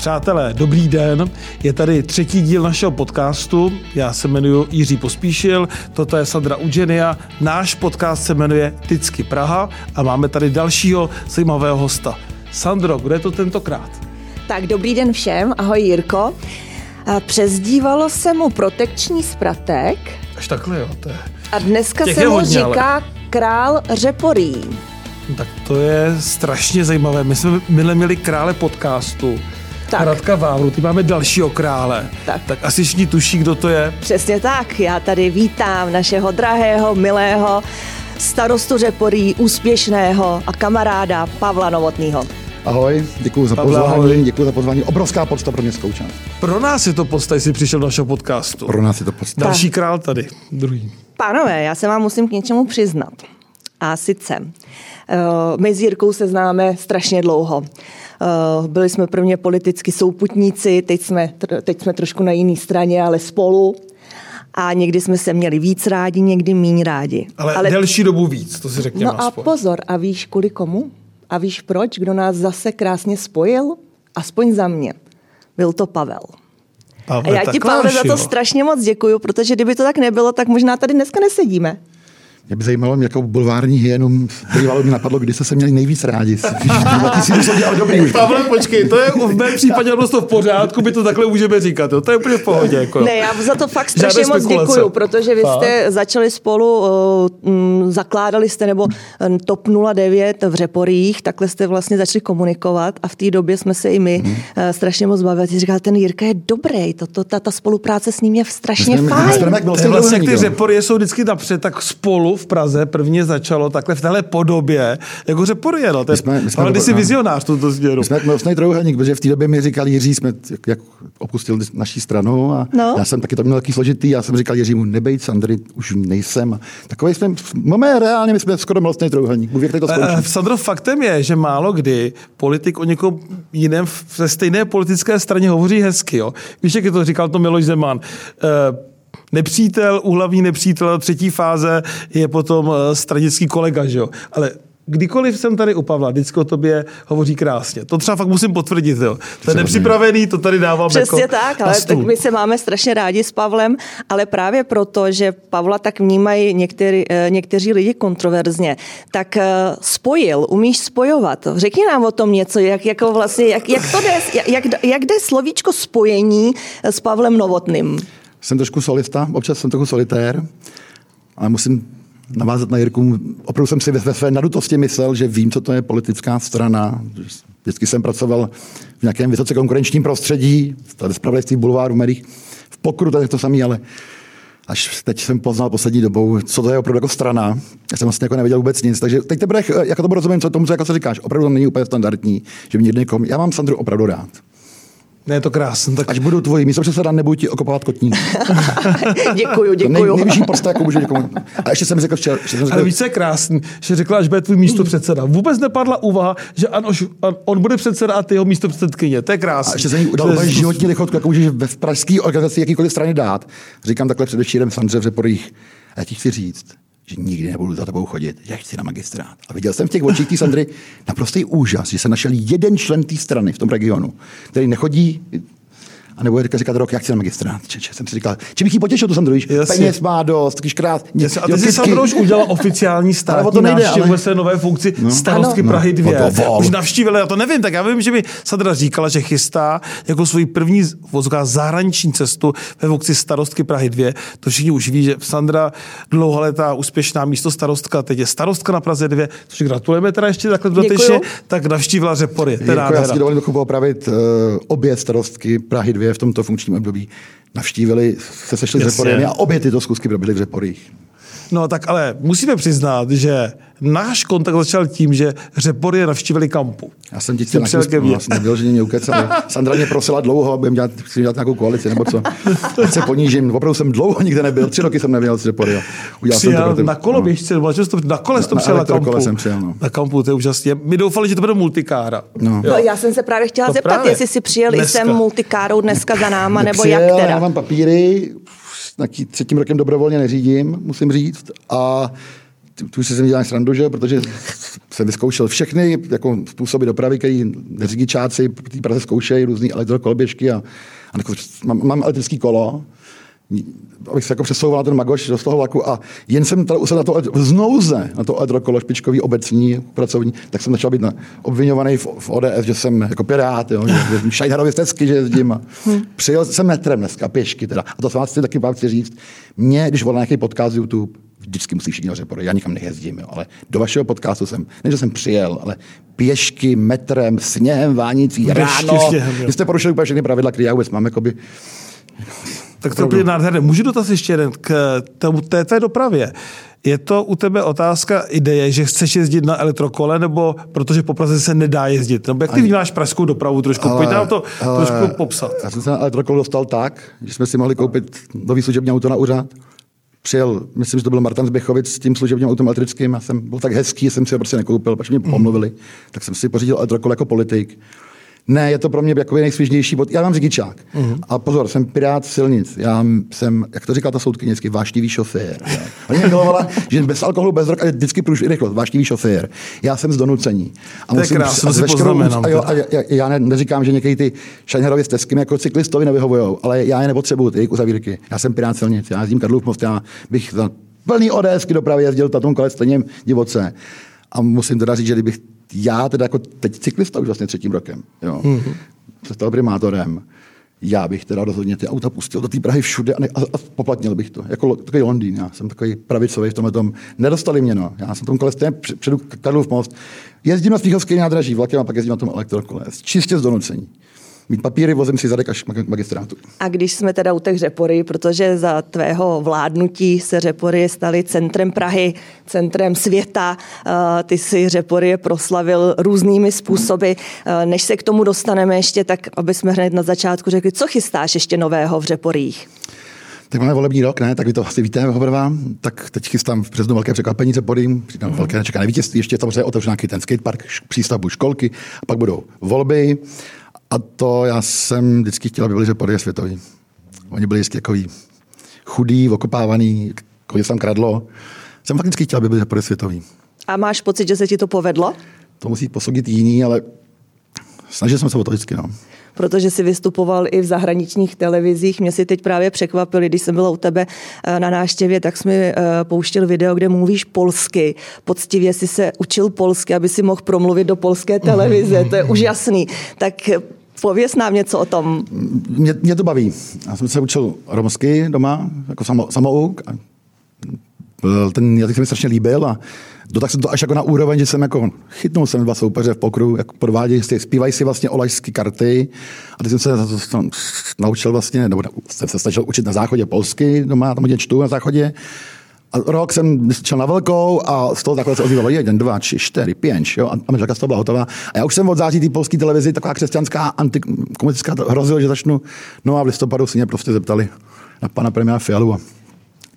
Přátelé, dobrý den. Je tady třetí díl našeho podcastu. Já se jmenuji Jiří Pospíšil, toto je Sandra Ugenia. Náš podcast se jmenuje Tycky Praha a máme tady dalšího zajímavého hosta. Sandro, kdo je to tentokrát? Tak dobrý den všem, ahoj Jirko. Přezdívalo se mu protekční spratek. Až takhle jo, to je... A dneska se mu hodně, říká ale... král řeporí. Tak to je strašně zajímavé. My jsme minule měli krále podcastu. Tak. Radka Vávru, ty máme dalšího krále. Tak. tak asi všichni tuší, kdo to je. Přesně tak. Já tady vítám našeho drahého, milého starostu Řeporí, úspěšného a kamaráda Pavla Novotného. Ahoj, děkuji za pozvání, děkuji za pozvání. Obrovská podsta pro městskou část. Pro nás je to podsta, jestli přišel do našeho podcastu. Pro nás je to podsta. Další král tady, druhý. Pánové, já se vám musím k něčemu přiznat. A sice, eh, my s Jirkou se známe strašně dlouho. Eh, byli jsme prvně politicky souputníci, teď jsme, teď jsme trošku na jiné straně, ale spolu. A někdy jsme se měli víc rádi, někdy méně rádi. Ale, ale delší dobu víc, to si řekněme No aspoň. a pozor, a víš kvůli komu? A víš proč? Kdo nás zase krásně spojil? Aspoň za mě. Byl to Pavel. Pavel, a já ti, Pavel, za to strašně moc děkuju, protože kdyby to tak nebylo, tak možná tady dneska nesedíme. Mě by zajímalo, jakou bulvární hyenu bývalo mi napadlo, kdy jste se měli nejvíc rádi. Ty si to dělal dobrý už. Pavle, počkej, to je v mém případě prostě v pořádku, by to takhle můžeme říkat. Jo? To je úplně v pohodě. Jako. Ne, já za to fakt strašně moc děkuju, protože vy jste a? začali spolu, uh, um, zakládali jste, nebo um, TOP 09 v Řeporích, takhle jste vlastně začali komunikovat a v té době jsme se i my hmm. uh, strašně moc bavili. Ty říkal, ten Jirka je dobrý, to, to, ta, ta spolupráce s ním je strašně jsme, fajn. Jsme, jsme, vlastně, vlastně ty Řepory jsou vždycky napřed, tak spolu v Praze prvně začalo takhle v téhle podobě, jako řeporuje. No. To je, jsme, my jsme ale ty jsi vizionář tuto směru. My jsme vlastně trojuhelník, protože v té době mi říkal Jiří, jsme jak, jak opustil naší stranu a no. já jsem taky to měl taky složitý, já jsem říkal Jiřímu, nebejt Sandry, už nejsem. Takový jsme, máme reálně, my jsme skoro vlastně trojuhelník. Mluví, jak to skončí. Uh, Sandro, faktem je, že málo kdy politik o někom jiném ve stejné politické straně hovoří hezky. Jo? Víš, jak je to říkal to Miloš Zeman. Uh, nepřítel, úhlavní nepřítel třetí fáze je potom eh, stranický kolega, že jo. Ale kdykoliv jsem tady u Pavla, vždycky o tobě hovoří krásně. To třeba fakt musím potvrdit, jo. To je nepřipravený, to tady dávám Přesně jako tak, ale tak my se máme strašně rádi s Pavlem, ale právě proto, že Pavla tak vnímají některý, eh, někteří lidi kontroverzně, tak eh, spojil, umíš spojovat. Řekni nám o tom něco, jak, jako vlastně, jak, jak to jde, jak, jak, jak jde slovíčko spojení s Pavlem Novotným? Jsem trošku solista, občas jsem trochu solitér, ale musím navázat na Jirku. Opravdu jsem si ve své nadutosti myslel, že vím, co to je politická strana. Vždycky jsem pracoval v nějakém vysoce konkurenčním prostředí, ve spravodajství bulváru, v médiích, v pokru, je to samé, ale až teď jsem poznal poslední dobou, co to je opravdu jako strana. Já jsem vlastně jako nevěděl vůbec nic. Takže teď teprve, jako to rozumím, co tomu, co jako se říkáš. Opravdu to není úplně standardní, že mě někom, já mám Sandru opravdu rád. Ne, je to krásné. Tak... Až budu tvojí místo předseda, nebudu ti okopovat kotník. děkuju, děkuju. nej, nejvyšší posta, jako můžu někomu. A ještě jsem řekl včera. Ještě jsem řekl... Ale víš, co je krásný, že řekla, až bude tvůj místo předseda. Vůbec nepadla úvaha, že an, on bude předseda a ty jeho místo předsedkyně. To je krásné. A ještě jsem jí udal je... životní lichotku, jako můžeš ve pražské organizaci jakýkoliv strany dát. Říkám takhle především Sandře v Řeporích. A já ti chci říct, že nikdy nebudu za tebou chodit, že chci na magistrát. A viděl jsem v těch očích té Sandry naprostý úžas, že se našel jeden člen té strany v tom regionu, který nechodí a nebo říkat, říkat rok, jak chci na magistrát. Če, če, jsem si říkal, či bych jí potěšil, to jsem druhý. Peněz má dost, taky krát. A ty jsi Sandro už udělal oficiální státní to nejde, návštěvu ale... své nové funkci no. starostky ano. Prahy 2. No, to už navštívili, já to nevím, tak já vím, že mi Sandra říkala, že chystá jako svoji první vozová zahraniční cestu ve funkci starostky Prahy 2. To všichni už ví, že Sandra dlouholetá úspěšná místo starostka, teď je starostka na Praze 2, což gratulujeme teda ještě takhle dotyčně, tak navštívila Řepory. Jako já si dovolím opravit uh, obě starostky Prahy 2 v tomto funkčním období navštívili, se sešli s Řepory a obě tyto zkusky proběhly v Řeporích. No tak ale musíme přiznat, že náš kontakt začal tím, že Řepory navštívili kampu. Já jsem ti chtěl na no, nebyl, že mě ukecal. Sandra mě prosila dlouho, abych dělat, chci dělat nějakou koalici, nebo co. Ať se ponížím. Opravdu jsem dlouho nikde nebyl, tři roky jsem nevěděl z Řepory. Udělal přijel jsem to na koloběžce, no. na kole to přijel na, na kampu. jsem přijel, no. Na kampu, to je úžasně. My doufali, že to bude multikára. No. no já jsem se právě chtěla to zeptat, právě. jestli si přijel dneska. i sem multikárou dneska za náma, nebo jak teda? Já mám papíry, třetím rokem dobrovolně neřídím, musím říct. A tu si jsem dělal srandu, že? protože jsem vyzkoušel všechny jako způsoby dopravy, které řidičáci v Praze zkoušejí, různé elektrokoloběžky a, a jako, mám, mám elektrický kolo, abych se jako přesouval ten magoš do toho vlaku a jen jsem tady usedl na to znouze, na to elektrokolo špičkový obecní pracovní, tak jsem začal být obvinovaný v, v, ODS, že jsem jako pirát, jo, že šajharově stezky, že jezdím. Přijel jsem metrem dneska, pěšky teda. A to jsem vás taky vám chci říct. Mě, když volá nějaký podcast YouTube, vždycky musí všichni řepory, já nikam nejezdím, jo, ale do vašeho podcastu jsem, ne, že jsem přijel, ale pěšky, metrem, sněhem, vánicí, ráno. Sněhem, Vy jste porušili úplně všechny pravidla, které já vůbec mám, jakoby, tak to je nádherné. Můžu dotaz ještě jeden k té, té dopravě. Je to u tebe otázka ideje, že chceš jezdit na elektrokole, nebo protože po Praze se nedá jezdit? Nebo jak ty vnímáš pražskou dopravu trošku? Ale, Pojď nám to ale, trošku popsat. Já jsem se na elektrokol dostal tak, že jsme si mohli koupit nový služební auto na úřad. Přijel, myslím, že to byl Martin Zbechovic s tím služebním autem elektrickým. Já jsem byl tak hezký, že jsem si ho prostě nekoupil, protože mě pomluvili. Tak jsem si pořídil elektrokol jako politik. Ne, je to pro mě jako nejsvěžnější bod. Já mám řidičák. Uh-huh. A pozor, jsem pirát silnic. Já jsem, jak to říkala ta soudkyně, vždycky vášnivý šofér. Oni mě milovala, že bez alkoholu, bez drog a vždycky průž rychlost, vášnivý šofér. Já jsem z donucení. A musím, krás, a, veškerou, a, jo, a já, já ne, neříkám, že někdy ty Šajnerově stezky jako cyklistovi nevyhovují, ale já je nepotřebuju, ty jejich uzavírky. Já jsem pirát silnic, já jezdím Karlův most, já bych za plný ODSky dopravy jezdil na tom kole stejně divoce. A musím teda říct, že kdybych já teda jako teď cyklista už vlastně třetím rokem, jo, mm-hmm. se stal primátorem, já bych teda rozhodně ty auta pustil do té Prahy všude a, ne, a, a poplatnil bych to. Jako takový Londýn, já jsem takový pravicový v tomhle tom. Nedostali mě, no. Já jsem tom kole stejně předu Karlův most. Jezdím na Smíchovské nádraží vlakem a pak jezdím na tom elektrokole. Čistě z donucení mít papíry, vozím si zadek až magistrátu. A když jsme teda u těch řepory, protože za tvého vládnutí se řepory staly centrem Prahy, centrem světa, eh, ty si řepory proslavil různými způsoby. Eh, než se k tomu dostaneme ještě, tak aby jsme hned na začátku řekli, co chystáš ještě nového v řeporích? Tak máme volební rok, ne? Tak vy to asi víte, oba Tak teď chystám v březnu velké překvapení, se podím, přidám mm. velké nečekané vítězství, ještě samozřejmě otevřu nějaký ten skatepark, přístavbu školky, a pak budou volby. A to já jsem vždycky chtěl, aby byli řepory světový. Oni byli vždycky takový chudý, okopávaný, kolik tam kradlo. Jsem fakt vždycky chtěl, aby byli řepory světový. A máš pocit, že se ti to povedlo? To musí posoudit jiný, ale snažil jsem se o to vždycky. No protože si vystupoval i v zahraničních televizích. Mě si teď právě překvapili, když jsem byla u tebe eh, na náštěvě, tak jsi mi eh, pouštěl video, kde mluvíš polsky. Poctivě si se učil polsky, aby si mohl promluvit do polské televize. To je úžasný. Tak Pověz nám něco o tom. Mě, mě to baví. Já jsem se učil romsky doma, jako samo, samouk. Ten jazyk se mi strašně líbil a dotak jsem to až jako na úroveň, že jsem jako chytnul jsem dva soupeře v pokru, jako podvádějí, zpívají si vlastně olašské karty a teď jsem se naučil vlastně, nebo jsem se snažil učit na záchodě polsky doma, tam hodně čtu na záchodě a rok jsem šel na velkou a z toho takhle se ozývalo jeden, dva, tři, čtyři, pět, jo, a manželka z toho byla hotová. A já už jsem od září té polské televizi, taková křesťanská, antikomunistická, hrozil, že začnu. No a v listopadu si mě prostě zeptali na pana premiéra Fialu a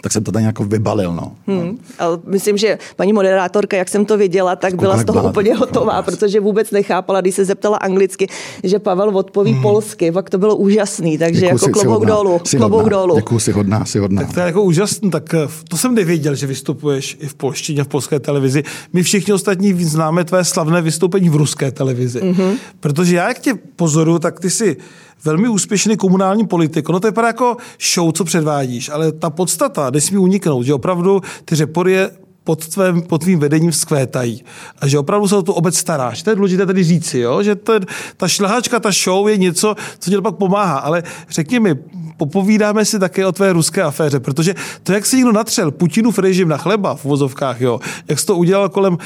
tak jsem to tady jako vybalil. No. Hmm. Ale myslím, že paní moderátorka, jak jsem to viděla, tak byla z toho byla, úplně hotová, protože vůbec nechápala, když se zeptala anglicky, že Pavel odpoví hmm. polsky, pak to bylo úžasný, takže Děkuji jako si, klobouk dolů. Klobouk dolů. Děkuji si hodná, si hodná. Tak to je jako úžasný, tak eh, to jsem nevěděl, že vystupuješ i v polštině v polské televizi. My všichni ostatní známe tvé slavné vystoupení v ruské televizi. Mm-hmm. Protože já, jak tě pozoru, tak ty si velmi úspěšný komunální politik. No to je jako show, co předvádíš, ale ta podstata nesmí uniknout, že opravdu ty řepory pod, tvém, pod tvým vedením vzkvétají. A že opravdu se o tu obec staráš. To je důležité tady říci, jo? že to je, ta šlahačka, ta show je něco, co ti pak pomáhá. Ale řekni mi, popovídáme si také o tvé ruské aféře, protože to, jak se někdo natřel Putinův režim na chleba v vozovkách, jo, jak jsi to udělal kolem uh,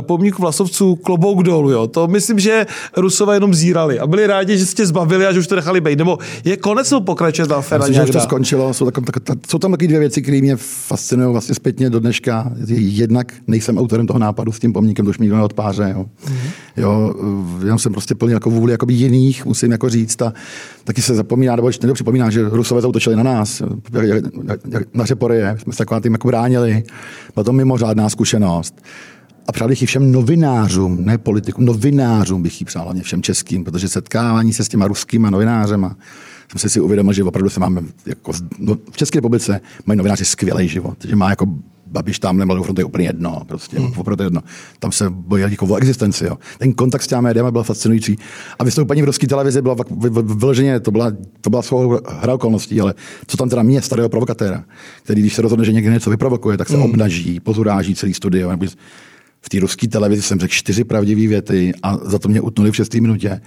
pomníku vlasovců klobouk dolů, jo, to myslím, že Rusové jenom zírali a byli rádi, že jste zbavili a že už to nechali být. Nebo je konec nebo pokračuje ta aféra? Myslím, že to skončilo. Jsou, tak, tak, jsou tam taky dvě věci, které mě fascinují vlastně zpětně do dneška jednak nejsem autorem toho nápadu s tím pomníkem, to už mi nikdo neodpáře. Jo. Mm-hmm. jo já jsem prostě plný jako vůli jako jiných, musím jako říct. A taky se zapomíná, nebo někdo připomíná, že Rusové zautočili na nás, na Řeporie, jsme se taková tím jako bránili. Byla to mimořádná zkušenost. A přál bych ji všem novinářům, ne politikům, novinářům bych ji přál, hlavně všem českým, protože setkávání se s těma ruskýma novinářema, jsem si si uvědomil, že opravdu se máme, jako, no, v České republice mají novináři skvělý život, že má jako Babiš tam nemal frontu je úplně jedno, prostě, hmm. opravdu jedno. Tam se bojili jako o existenci. Jo. Ten kontakt s těmi médiami byl fascinující. A vystoupení v ruské televizi byla vyloženě, to byla, to byla svou hra okolností, ale co tam teda mě, starého provokatéra, který když se rozhodne, že někdo něco vyprovokuje, tak se hmm. obnaží, pozuráží celý studio. V té ruské televizi jsem řekl čtyři pravdivé věty a za to mě utnuli v šesté minutě.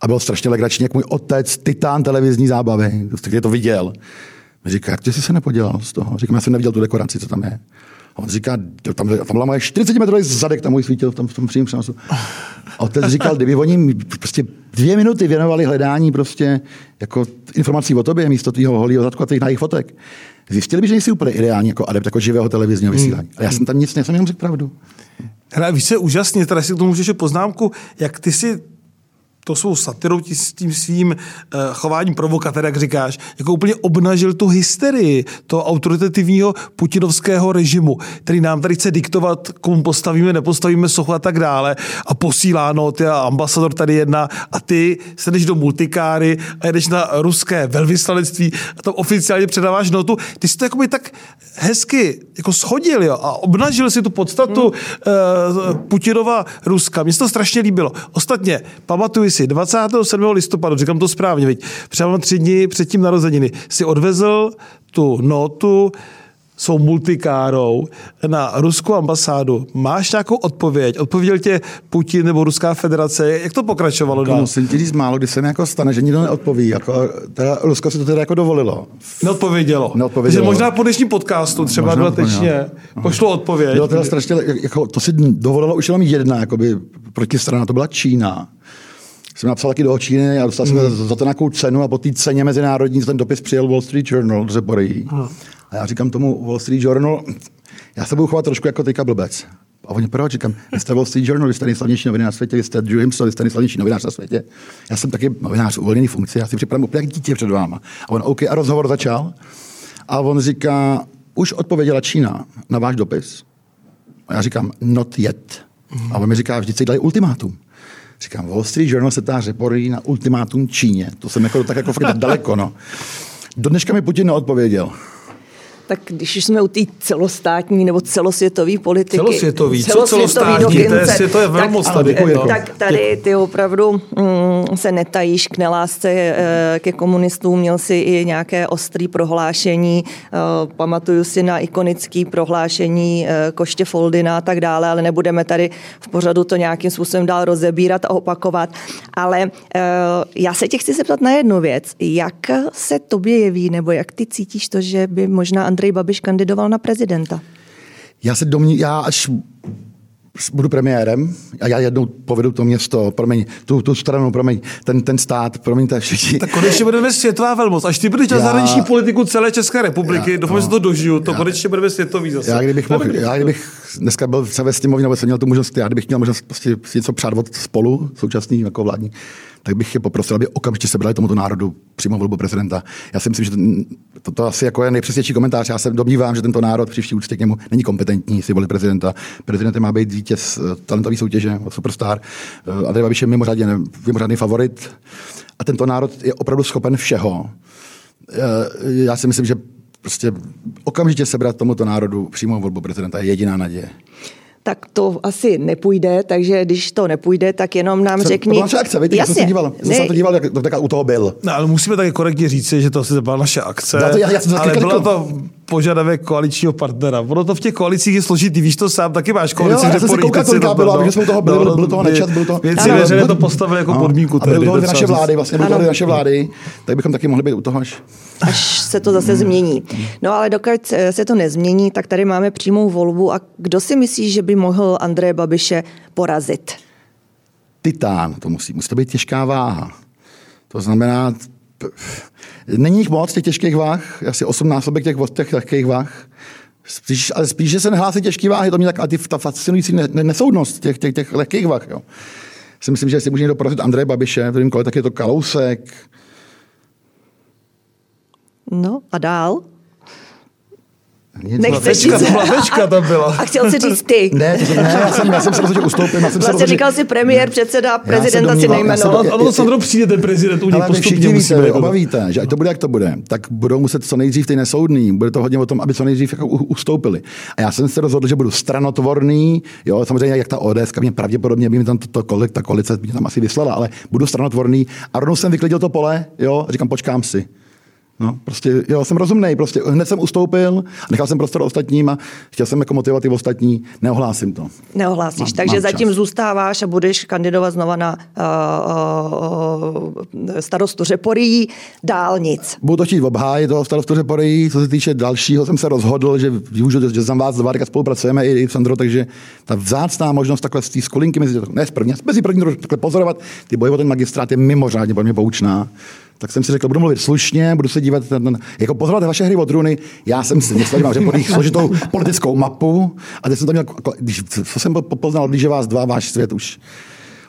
A bylo strašně legrační, jak můj otec, titán televizní zábavy, který to viděl. Říká, jak ty jsi se nepodělal z toho? Říkám, já jsem neviděl tu dekoraci, co tam je. A on říká, tam, tam byla moje 40 metrový zadek, tam můj svítil v tom, v tom přímém přenosu. A otec říkal, kdyby oni prostě dvě minuty věnovali hledání prostě jako informací o tobě místo tvýho holího zadku a těch jejich fotek, zjistili by, že jsi úplně ideální jako adept jako živého televizního vysílání. Ale já jsem tam nic, já jsem jenom řekl pravdu. Hele, víš, se úžasně, teda si k tomu můžeš poznámku, jak ty si to svou satirou, s tím svým uh, chováním provokatéra, jak říkáš, jako úplně obnažil tu hysterii toho autoritativního putinovského režimu, který nám tady chce diktovat, komu postavíme, nepostavíme sochu a tak dále a posílá noty a ambasador tady jedna a ty se jdeš do multikáry a jdeš na ruské velvyslanectví a tam oficiálně předáváš notu. Ty jsi to jako by tak hezky jako schodil jo, a obnažil si tu podstatu hmm. uh, Putinova Ruska. Mně se to strašně líbilo. Ostatně, pamatuju si, 27. listopadu, říkám to správně, viď, třeba tři dny před tím narozeniny, si odvezl tu notu svou multikárou na ruskou ambasádu. Máš nějakou odpověď? Odpověděl tě Putin nebo Ruská federace? Jak to pokračovalo dál? Musím ti říct málo, kdy se mi jako stane, že nikdo neodpoví. Jako, teda Rusko si to teda jako dovolilo. Neodpovědělo. Neodpovědělo. Takže možná po dnešním podcastu třeba možná, dodatečně pošlo odpověď. Bylo teda strašně, jako, to si dovolilo už jenom jedna jakoby, protistrana, to byla Čína jsem napsal taky do Číny a dostal jsem mm. za to nějakou cenu a po té ceně mezinárodní ten dopis přijel Wall Street Journal z Bory. A já říkám tomu Wall Street Journal, já se budu chovat trošku jako teďka blbec. A oni, proč? Říkám, vy jste Wall Street Journal, vy jste nejslavnější novinář na světě, vy jste Drew Himsel, vy jste nejslavnější novinář na světě. Já jsem taky novinář uvolněný funkci, já si připravím úplně jak dítě před váma. A on, OK, a rozhovor začal. A on říká, už odpověděla Čína na váš dopis. A já říkám, not yet. A on mi říká, vždycky dali ultimátum. Říkám, Wall Street Journal se tá reporí na ultimátum Číně. To jsem jako tak jako fakt daleko, no. Do dneška mi Putin neodpověděl tak když jsme u té celostátní nebo celosvětové politiky. Celosvětový, co celostátní, dokince, to je, to je velmi tak, tady, tak, tak tady ty opravdu mm, se netajíš k nelásce e, ke komunistům, měl si i nějaké ostré prohlášení, e, pamatuju si na ikonické prohlášení e, Koště Foldina a tak dále, ale nebudeme tady v pořadu to nějakým způsobem dál rozebírat a opakovat. Ale já se tě chci zeptat na jednu věc. Jak se tobě jeví, nebo jak ty cítíš to, že by možná Andrej Andrej Babiš kandidoval na prezidenta? Já se domní, já až budu premiérem a já jednou povedu to město, promiň, tu, tu stranu, promiň, ten, ten stát, promiň, to všichni. Tak konečně budeme světová velmoc. Až ty budeš já... zahraniční politiku celé České republiky, já, doufám, no, že to dožiju, to já, konečně budeme světový zase. Já kdybych, mohl, já kdybych dneska byl ve sněmovně, jsem měl tu možnost, já kdybych měl možnost prostě si něco přát spolu, současný jako vládní, tak bych je poprosil, aby okamžitě sebrali tomuto národu přímo volbu prezidenta. Já si myslím, že to, to, asi jako je nejpřesnější komentář. Já se domnívám, že tento národ při vší úctě k němu není kompetentní si volit prezidenta. Prezidentem má být vítěz eh, talentové soutěže, superstar. Eh, Andrej Babiš je mimořádně, mimořádný favorit. A tento národ je opravdu schopen všeho. Eh, já si myslím, že prostě okamžitě sebrat tomuto národu přímo volbu prezidenta je jediná naděje tak to asi nepůjde, takže když to nepůjde, tak jenom nám Co, řekni... To naše akce, víte, Jasně. jsem se díval, jsem se to díval, jak to u toho byl. No, ale musíme taky korektně říct, že to asi byla naše akce, já to, já, já jsem ale byla to požadavek koaličního partnera. Ono to v těch koalicích je složitý, víš to sám, taky máš koalici, kde koukal, to bylo, no, že jsme toho byli, no, byl toho nečas, byl to... Věci veřejné to postavili jako no, podmínku. A byly to naše vlády, vlastně byly to naše vlády, tak bychom taky mohli být u toho až... Až se to zase změní. No ale dokud se to nezmění, tak tady máme přímou volbu a kdo si myslí, že by mohl Andreje Babiše porazit? Titán, to musí, musí to být těžká váha. To znamená, Není jich moc, těch těžkých váh, asi 8 násobek těch, těch lehkých váh. Spíš, ale spíš, že se nehlásí těžké váhy, to mě tak, a ty, ta fascinující ne, ne, nesoudnost těch, těch, těch lehkých váh. Jo. Si myslím, že jestli může někdo porazit Andreje Babiše, v kole, tak je to Kalousek. No a dál? Nechceš říct. To byla tečka, to byla. A chtěl si říct ty. Ne, to jsem, ne já, jsem, já jsem se rozhodl, že ustoupím. Já jsem vlastně rozhodl, říkal si premiér, předseda, prezidenta si nejmenoval. Ano, to Sandro přijde ten prezident, u něj postupně musí víte, obavíte, že ať to bude, jak to bude, tak budou muset co nejdřív ty nesoudný. Bude to hodně o tom, aby co nejdřív jako ustoupili. A já jsem se rozhodl, že budu stranotvorný. Jo, samozřejmě, jak ta ODS, mě pravděpodobně by mi tam to, to kolik, ta koalice by tam asi vyslala, ale budu stranotvorný. A rovnou jsem vyklidil to pole, jo, a říkám, počkám si. No, prostě, jo, jsem rozumný, prostě hned jsem ustoupil, nechal jsem prostor ostatním a chtěl jsem jako motivovat i ostatní, neohlásím to. Neohlásíš, mám, takže mám zatím čas. zůstáváš a budeš kandidovat znova na uh, uh, starostu Řeporí, dálnic. Budu to chtít obhájit toho starostu Řeporí, co se týče dalšího, jsem se rozhodl, že využiju, že jsem vás dva spolupracujeme i, i Sandro, takže ta vzácná možnost takhle z té skolinky mezi, ne z první, mezi první takhle pozorovat ty boje o ten magistrát je mimořádně pro mě poučná tak jsem si řekl, budu mluvit slušně, budu se dívat, na, na, jako pozorovat vaše hry o trůny. Já jsem si myslel, že mám řepodých složitou politickou mapu a teď jsem to měl, když, co jsem poznal, je vás dva, váš svět už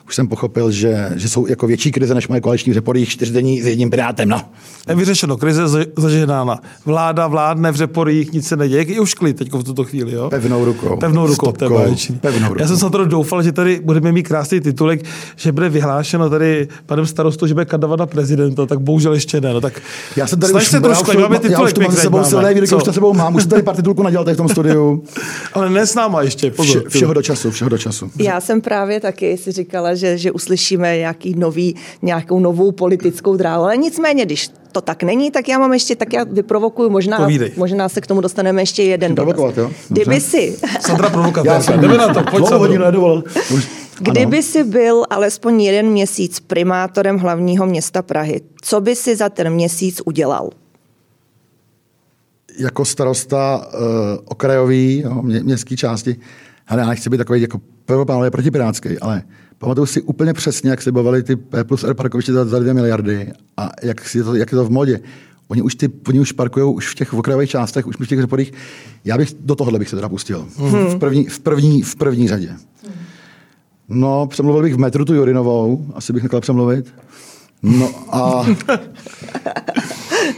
už jsem pochopil, že, že jsou jako větší krize než moje koaliční řepory čtyřdenní s jedním pirátem. No. Nevyřešeno, krize zažehnána. Vláda vládne v řeporích, nic se neděje. Je už klid teď v tuto chvíli. Jo? Pevnou rukou. Pevnou rukou, Stopkou, Pevnou rukou. Já jsem se to doufal, že tady budeme mít krásný titulek, že bude vyhlášeno tady panem starostou, že bude kandidovat na prezidenta, tak bohužel ještě ne. No, tak já jsem tady už, se trošku, já, máme titulek, já už tu mám se sebou silné výroky, už to sebou mám, už tady pár titulků nadělal v tom studiu. Ale ne s náma ještě, pozor. Vše, všeho do času, všeho do času. Já jsem právě taky si říkala, že, že uslyší řešíme nějaký nový, nějakou novou politickou dráhu. Ale nicméně, když to tak není, tak já mám ještě, tak já vyprovokuju, možná, možná se k tomu dostaneme ještě jeden dotaz. Kdyby si... Sandra provokatéřka, jdeme na to, pojď Kdyby si byl alespoň jeden měsíc primátorem hlavního města Prahy, co by si za ten měsíc udělal? Jako starosta uh, okrajový, jo, mě, městské části, ale já nechci být takový jako prvopánově protipirátský, ale Pamatuju si úplně přesně, jak slibovali ty P plus R parkoviště za, za 2 miliardy a jak, je to, jak je to v modě. Oni už, ty, oni už parkují už v těch okrajových částech, už v těch řeporých. Já bych do tohohle bych se teda pustil. Hmm. V, první, v, první, v první řadě. No, přemluvil bych v metru tu Jorinovou, asi bych nechal přemluvit. No a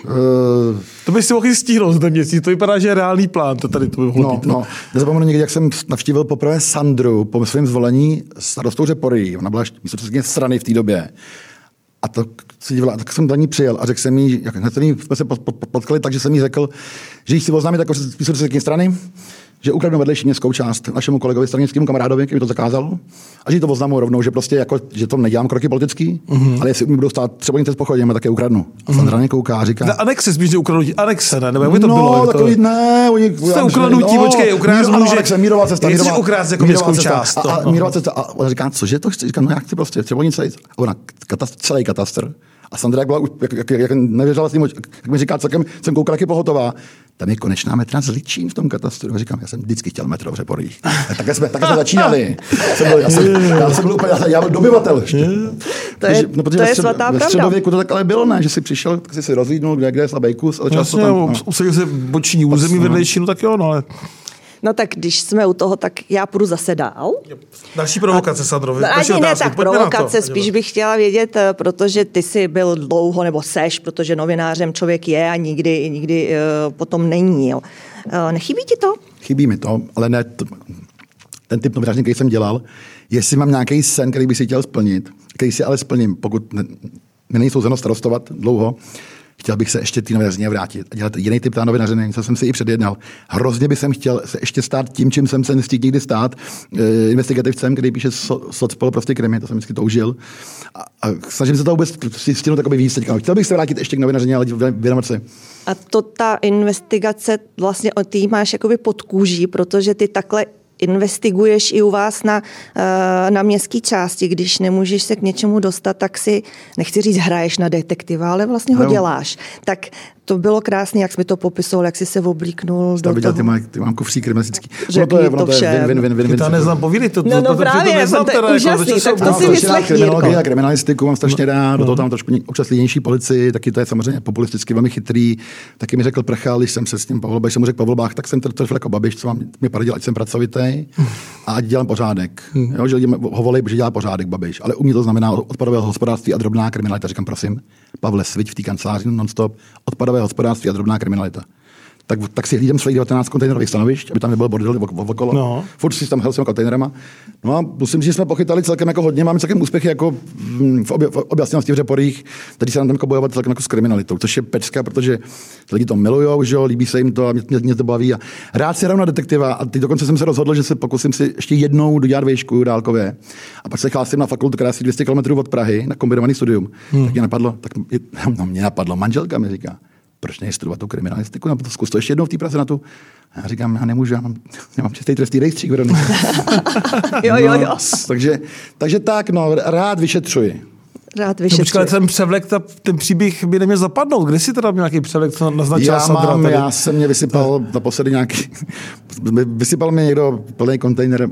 Uh, to by si mohl stihnout za ten měsíc, to vypadá, že je reálný plán, to tady to by mohlo no, být. No. no. Nezapomenu někdy, jak jsem navštívil poprvé Sandru po svém zvolení starostou Řepory. Ona byla místo předsedkyně strany v té době. A to se dívala, tak jsem za ní přijel a řekl jsem jí, jak jsme se potkali, takže jsem jí řekl, že jí si oznámit jako místo předsedkyně strany, že ukradnu vedlejší městskou část našemu kolegovi stranickému kamarádovi, který to zakázal, a že to oznamu rovnou, že prostě jako, že to nedělám kroky politický, mm-hmm. ale jestli mi budou stát třeba něco s pochodem, také ukradnu. A mm-hmm. Sandra mě kouká a říká. Na anexe spíš ukradnutí, anexe, ne? Nebo jak by to no, bylo? takový, to... ne, oni. Jste ukradnutí, no, počkej, ukrást může. Anexe, mírová cesta, mírová, ukrást jako městskou část. A, a, mírová cesta. A ona říká, cože to chci? Říkám, no já chci prostě, třeba nic A ona, katastr, celý katastr. A Sandra, jak, byla, jak, jak, jak nevěřila s tím, jak mi říká, celkem jsem koukal, jak je pohotová tam je konečná metra z Ličín v tom katastru. A říkám, já jsem vždycky chtěl metro v Řeporích. Také jsme, také jsme začínali. Já jsem byl, já jsem, já jsem byl úplně, já, jsem, já byl dobyvatel ještě. To je, no, to je střed, svatá pravda. V středověku to tak ale bylo, ne? Že jsi přišel, tak jsi si rozlídnul, kde, kde je slabý kus. A často tam, no. usadil se boční území vedlejšinu, tak jo, no ale No tak když jsme u toho, tak já půjdu zase dál. Další provokace, Sadrovi. No, ani ne tak provokace, spíš bych chtěla vědět, eh, protože ty jsi byl dlouho, nebo seš, protože novinářem člověk je a nikdy, nikdy uh, potom není. Jo. Uh, nechybí ti to? Chybí mi to, ale ne t- ten typ novináře, který jsem dělal. Jestli mám nějaký sen, který bych si chtěl splnit, který si ale splním, pokud ne, není souzeno starostovat dlouho, chtěl bych se ještě ty novinařině vrátit a dělat jiný typ té novinařiny, co jsem si i předjednal. Hrozně bych chtěl se ještě stát tím, čím jsem se nestihl nikdy stát, e, investigativcem, který píše so, socpol prostě krimi, to jsem vždycky toužil. A, a snažím se to vůbec stihnout takový teďka. Chtěl bych se vrátit ještě k novinařině, ale věnovat se. A to ta investigace vlastně o tý máš jakoby pod kůží, protože ty takhle investiguješ i u vás na, eh, na městské části, když nemůžeš se k něčemu dostat, tak si, nechci říct, hraješ na detektiva, ale vlastně ho děláš. Tak to bylo krásné, jak jsi mi to popisoval, jak jsi se oblíknul. Do viděl, toho. ty, má, ty mám kufří kriminalistický. Ono to je, to je vin, vin, vin, vin, to neznám, povídej to. No, no to, právě, to, neznám, to je úžasný, jako, tak to si vyslechni. Kriminologii a kriminalistiku mám strašně rád, do toho tam trošku občas línější policii, taky to je samozřejmě populisticky velmi chytrý. Taky mi řekl Prchal, když jsem se s tím Pavel když jsem mu řekl Pavel Bách, tak jsem to trošku jako babiš, co mám, mi poradil, ať jsem pracovitý a ať dělám pořádek. Hmm. Jo, že ho volej, že dělá pořádek babiš. Ale u mě to znamená odpadové hospodářství a drobná kriminalita. Říkám, prosím, Pavle, sviť v té kanceláři non-stop, odpadové hospodářství a drobná kriminalita. tak, tak si hlídám svých 19 kontejnerových stanovišť, aby tam nebyl bordel okolo. No. Furt si tam hel s kontejnerama. No a musím říct, že jsme pochytali celkem jako hodně, máme celkem úspěchy jako v, obě, v objasněnosti v řeporích, tady se nám tam jako bojovat celkem jako s kriminalitou, což je pecka, protože lidi to milují, že líbí se jim to a mě, mě, mě to baví. A rád si hraju na detektiva a teď dokonce jsem se rozhodl, že se pokusím si ještě jednou dodělat výšku dálkově. A pak se chlásím na fakultu, která je 200 km od Prahy, na kombinovaný studium. Hmm. Tak mě napadlo, tak no, mě napadlo, manželka mi říká, proč nejstudovat tu kriminalistiku, to zkus to ještě jednou v té práci na tu. A já říkám, já nemůžu, já mám, já mám čistý trestný rejstřík. jo, jo, jo. No, takže, takže tak, no, rád vyšetřuji. Rád vyšetřuji. No, počkej, ten převlek, ta, ten příběh by neměl zapadnout. Kde jsi teda měl nějaký převlek, co naznačil já mám, tady? Já jsem mě vysypal na naposledy nějaký, vysypal mě někdo plný kontejner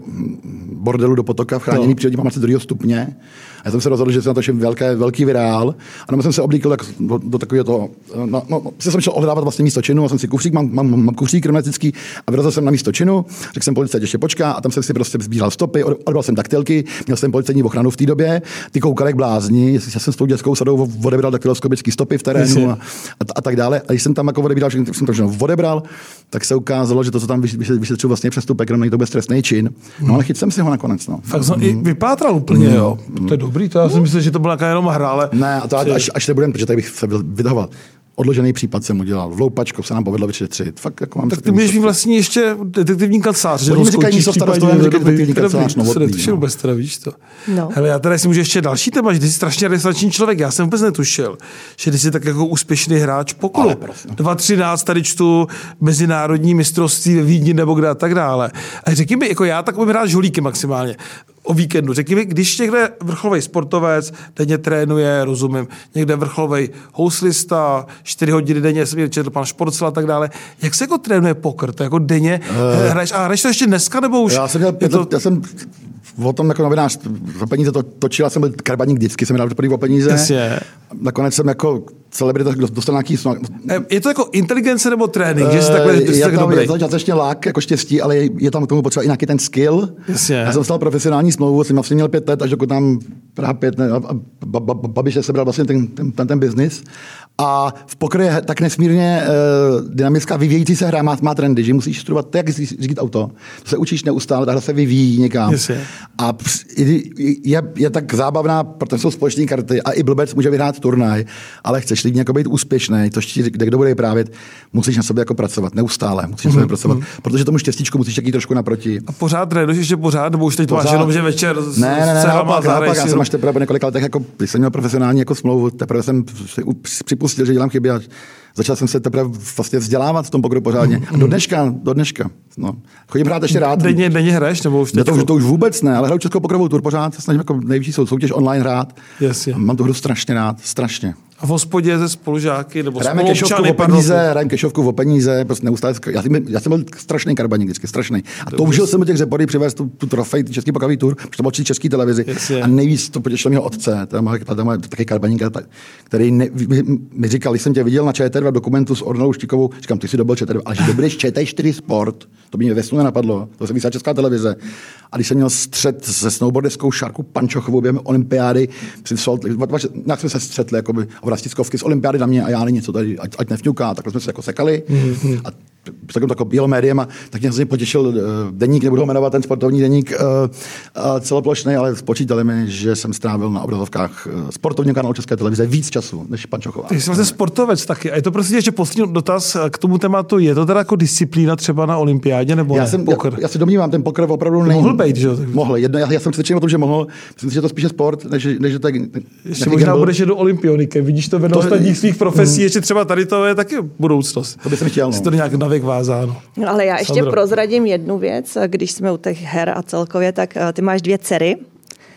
bordelu do potoka v chráněný no. přírodní památce druhého stupně já jsem se rozhodl, že se natočím velké, velký virál a nebo jsem se oblíkl tak, do, do takového toho, no, no, jsem šel ohledávat vlastně místo činu, a jsem si kufřík, mám, mám, mám kufřík kriminalistický a vyrazil jsem na místo činu, řekl jsem policajt ještě počká a tam jsem si prostě sbíral stopy, odebral jsem taktilky, měl jsem policajní ochranu v té době, ty koukali jak blázni, já jsem s tou dětskou sadou odebral daktyloskopické stopy v terénu a, a, a, tak dále. A když jsem tam jako odebral, jsem to všechno odebral, tak se ukázalo, že to, co tam vyšetřil vlastně přestupek, jenom to beztrestný čin. No ale chytil jsem si ho nakonec. No. Fakt mm. i vypátral úplně, mm. jo. To je dobrý, to já si myslím, že to byla jenom hra, ale... Ne, a to až, až nebudem, protože tady bych se vydahoval. Odložený případ jsem udělal. V loupačku se nám povedlo vyšetřit. Fakt, jako mám tak ty můžeš mít vlastně ještě detektivní kancelář. Že Oni říkají místo starostu, já říkají detektivní kancelář. No, to je vůbec teda, víš to. No. Hele, já teda si můžu ještě další téma, že ty jsi strašně registrační člověk. Já jsem vůbec netušil, že ty jsi tak jako úspěšný hráč pokolu. 2.13 tady čtu mezinárodní mistrovství ve Vídni nebo kde a tak dále. A řekni mi, jako já tak umím hrát žolíky maximálně o víkendu. Řekni mi, když někde vrcholový sportovec denně trénuje, rozumím, někde vrcholový houslista, 4 hodiny denně, jsem četl pan Šporcel a tak dále. Jak se jako trénuje pokr? To jako denně uh, hraješ, a hraješ to ještě dneska nebo už? Já jsem, měl, to... já jsem o tom jako novinář za peníze to točil, jsem byl karbaník vždycky, jsem hrál o peníze. Jasně. Nakonec jsem jako celebrita dostal nějaký snad. Je to jako inteligence nebo trénink, že jsi takhle že jsi je tak tam, dobrý? Je to částečně lák, jako štěstí, ale je, je tam k tomu potřeba i nějaký ten skill. Jasně. Já jsem stal profesionální smlouvu, jsem vlastně měl pět let, až dokud tam Praha pět, ne, Babiš sebral vlastně ten, ten, ten, ten biznis. A v pokroji je tak nesmírně uh, dynamická, vyvíjející se hra má, má trendy, že musíš studovat to, jak řídit auto. To se učíš neustále, ta hra se vyvíjí někam. Yes, a je, je, tak zábavná, protože jsou společné karty a i blbec může vyhrát turnaj, ale chceš lidi jako být úspěšný, to ti kde kdo bude právě, musíš na sobě jako pracovat neustále, musíš na sobě mhm, pracovat, mm-hmm. protože tomu štěstíčku musíš taky trošku naproti. A pořád trénuješ ještě pořád, nebo už teď pořád. máš jenom, že večer ne, ne, ne, naopak, naopak, já jsem až teprve po několika letech, jako, když jsem měl profesionální jako smlouvu, teprve jsem připustil, že dělám chyby a začal jsem se teprve vlastně vzdělávat v tom pokroju pořádně. A do dneška, do dneška. No. Chodím hrát ještě rád. Denně, denně hraješ? Nebo už to, už, to už vůbec ne, ale hraju Českou pokrovou tur pořád, se snažím jako nejvyšší soutěž online hrát. Yes, yeah. Mám tu hru strašně rád, strašně. A v hospodě ze spolužáky nebo Hrajeme kešovku o peníze, hrajeme kešovku o peníze, prostě neustále. Já jsem, já jsem byl strašný karbaník vždycky, strašný. A to toužil jsem do těch řepory přivést tu, tu trofej, český pokavý tur, protože to byl český televizi. Yes, a nejvíc to potěšilo mého otce, tam je taky karbaník, který ne, mi, mi, říkal, když jsem tě viděl na ČT2 dokumentu s Ornelou Štikovou, říkám, ty jsi dobil ČT2, ale že dobudeš ČT4 Sport, to by mě ve snu nenapadlo, to se vysílá česká televize. A když jsem měl střed se snowboardeskou Šárku Pančochovou během olympiády, nějak jsme se střetli jakoby, v Rastickovky z olympiády na mě a já něco tady, ať, ať nevňuká, takhle jsme se jako sekali. Mm-hmm. A takovým takovým médiem a tak mě hrozně potěšil uh, deník, nebudu ho jmenovat, ten sportovní deník uh, uh, celoplošný, ale spočítali mi, že jsem strávil na obrazovkách uh, sportovního kanálu České televize víc času než pan Čochová. Ty jsi vlastně sportovec taky. A je to prostě ještě poslední dotaz k tomu tématu. Je to teda jako disciplína třeba na olympiádě nebo já ne? Jsem, já, já, si domnívám, ten pokr opravdu není. Mohl být, že jo? Mohl. Jedno, já, já, jsem přesvědčen o tom, že mohl. Myslím si, že to spíše sport, než, než že to je. Ještě možná budeš do olympioniky. Vidíš to vedle ostatních svých profesí, mm. ještě třeba tady to je taky budoucnost. To by jsem chtěl. No. to nějak navěk vázáno. No, ale já ještě Sandro. prozradím jednu věc, když jsme u těch her a celkově, tak eh, ty máš dvě dcery,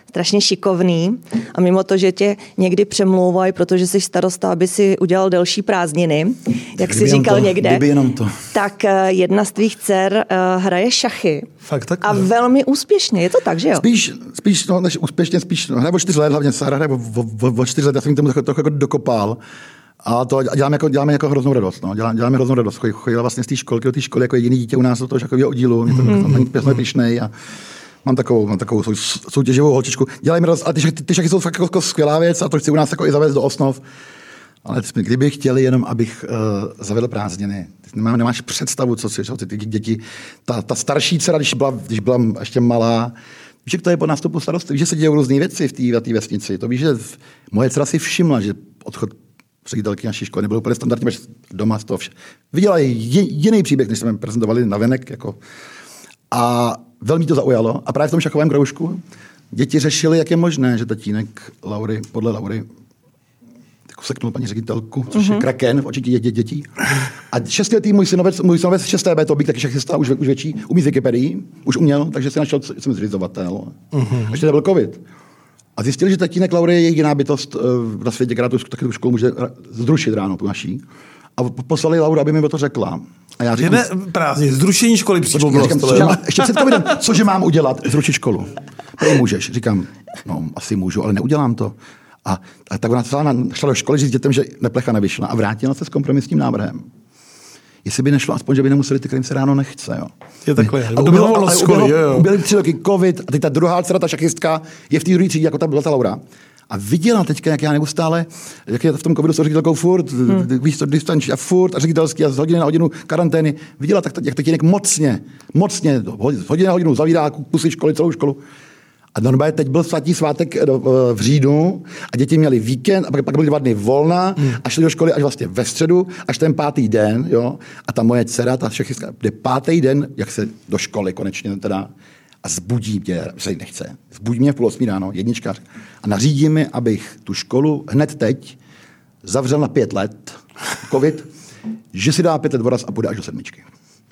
strašně šikovný a mimo to, že tě někdy přemlouvají, protože jsi starosta, aby si udělal delší prázdniny, jak jsi říkal to, někde, jenom to. tak eh, jedna z tvých dcer eh, hraje šachy. Fakt tak? A velmi úspěšně, je to tak, že jo? Spíš, spíš no, než úspěšně, spíš, no, hraje o čtyři let, hlavně Sara hraje o, o, o, o čtyři let, já jsem tomu trochu jako dokopal. A to děláme jako, děláme jako hroznou radost. No. Děláme, děláme hroznou radost. Chodila vlastně z té školky do té školy jako jediný dítě u nás do toho šakového oddílu. Mě to mm-hmm. jsem pišnej a mám takovou, mám takovou soutěživou holčičku. Dělají radost, ale ty, ty, ty šachy jsou fakt jako, skvělá věc a to chci u nás jako i zavést do osnov. Ale kdyby chtěli jenom, abych uh, zavedl prázdniny, nemá, nemáš představu, co si, co ty děti. Ta, ta starší dcera, když byla, když byla ještě malá, víš, že to je po nástupu starosti, víš, že se dějí různé věci v té vesnici. To víš, že moje dcera si všimla, že odchod ředitelky naší školy nebyl úplně standardní, doma z toho vše. Viděla jiný příběh, než jsme prezentovali na venek. Jako. A velmi to zaujalo. A právě v tom šachovém kroužku děti řešili, jak je možné, že tatínek Laury, podle Laury, jako seknul paní ředitelku, což mm-hmm. je mhm. kraken v očích dě, dětí. A šestiletý můj synovec, můj synovec 6. B, to bych taky šachista, už, už větší, umí z Wikipedii, už uměl, takže si našel, jsem zřizovatel. Mm-hmm. Ještě nebyl covid. A zjistili, že tatínek Laury je jediná bytost uh, na světě, která tu, taky tu školu může zrušit ráno, tu naší. A poslali Lauru, aby mi to řekla. A já říkám, ne, prázdně, zrušení školy mám, ještě před covidem, cože mám udělat? Zrušit školu. Prý můžeš. Říkám, no asi můžu, ale neudělám to. A, a tak ona šla, šla do školy říct dětem, že neplecha nevyšla a vrátila se s kompromisním návrhem. Jestli by nešlo, aspoň, že by nemuseli ty, kterým se ráno nechce. Jo. Je takhle. A školy, jo, jo. Ubyli tři roky covid a teď ta druhá dcera, ta šachistka, je v té druhé třídě, jako ta byla ta Laura. A viděla teďka, jak já neustále, jak je v tom covidu s ředitelkou furt, hmm. víš to, distanční a furt a ředitelský a z hodiny na hodinu karantény. Viděla, tak, jak tatínek mocně, mocně, hodiny na hodinu zavírá kusy školy, celou školu. A normálně teď byl svatý svátek eh, v říjnu a děti měli víkend a pak, pak byly dva dny volna hmm. a šli do školy až vlastně ve středu, až ten pátý den, jo. A ta moje dcera, ta všechny, jde pátý den, jak se do školy konečně teda a zbudí mě, se nechce, zbudí mě v půl osmí ráno, jedničkář, a nařídí mi, abych tu školu hned teď zavřel na pět let, covid, že si dá pět let voraz a půjde až do sedmičky.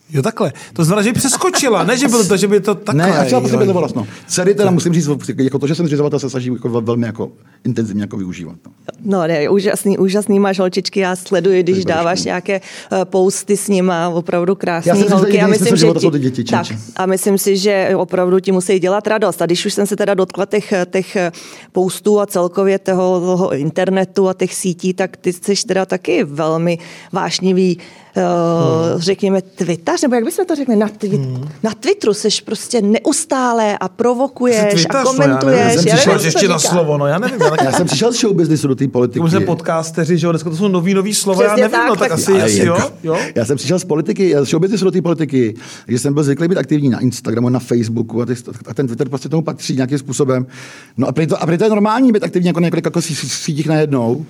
Jo, takhle. To znamená, že by přeskočila, ne, že bylo to, že by to takhle. Ne, a třeba prostě bylo vlastně. Dcery teda musím říct, jako to, že jsem zřizovatel, se snaží jako velmi jako intenzivně jako využívat. No, no ne, úžasný, úžasný máš holčičky, já sleduji, když dáváš nějaké uh, posty s nima, opravdu krásné holky. Já myslím, že ti, děti, tak, a myslím si, že opravdu ti musí dělat radost. A když už jsem se teda dotkla těch, těch postů a celkově toho, toho internetu a těch sítí, tak ty jsi teda taky velmi vášnivý hmm. řekněme, twitař, nebo jak bychom to řekli, na, twi- hmm. na Twitteru seš prostě neustále a provokuješ a komentuješ. No, já nevím, já nevím, ještě na slovo, no já nevím. Já, já jsem přišel z show businessu do té politiky. Už jsme podcasteři, že jo, dneska to jsou nový, nový slova, já nevím, tak, no tak, tak asi, asi jo, jo. Já jsem přišel z politiky, z show businessu do té politiky, že jsem byl zvyklý být aktivní na Instagramu, na Facebooku a, ty, a ten Twitter prostě tomu patří nějakým způsobem. No a prý to, a prý to je normální být aktivní jako na několika jako sítích najednou.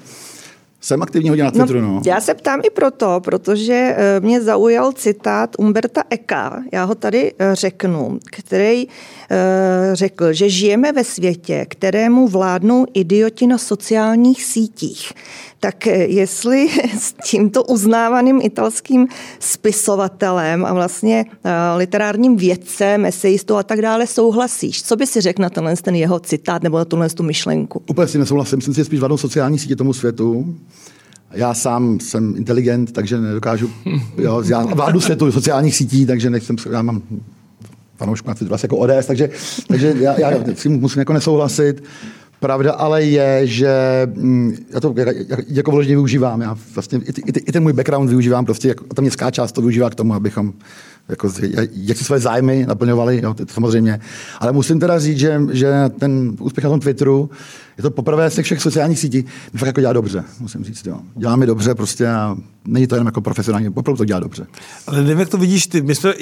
Jsem aktivní hodně na no, Twitteru, no, no. Já se ptám i proto, protože eh, mě zaujal citát Umberta Eka, já ho tady eh, řeknu, který eh, řekl, že žijeme ve světě, kterému vládnou idioti na sociálních sítích. Tak jestli s tímto uznávaným italským spisovatelem a vlastně literárním vědcem, esejistou a tak dále souhlasíš, co by si řekl na tenhle ten jeho citát nebo na tuhle tu myšlenku? Úplně si nesouhlasím, myslím si, že spíš vládnou sociální sítě tomu světu. Já sám jsem inteligent, takže nedokážu, jo, já vládnu světu sociálních sítí, takže nechcem, já mám fanoušku na Twitteru jako ODS, takže, takže já, já si musím jako nesouhlasit. Pravda ale je, že mm, já to jako vložně využívám. Já vlastně i, i, i ten můj background využívám, prostě jako, ta městská část to využívá k tomu, abychom jako, jak si své zájmy naplňovali, jo, to, samozřejmě. Ale musím teda říct, že, že ten úspěch na tom Twitteru, je to poprvé z těch všech sociálních sítí, mi fakt jako dělá dobře, musím říct. Jo. Dělá mi dobře prostě a není to jenom jako profesionální, opravdu to dělá dobře. Ale nevím, jak to vidíš ty. My jsme,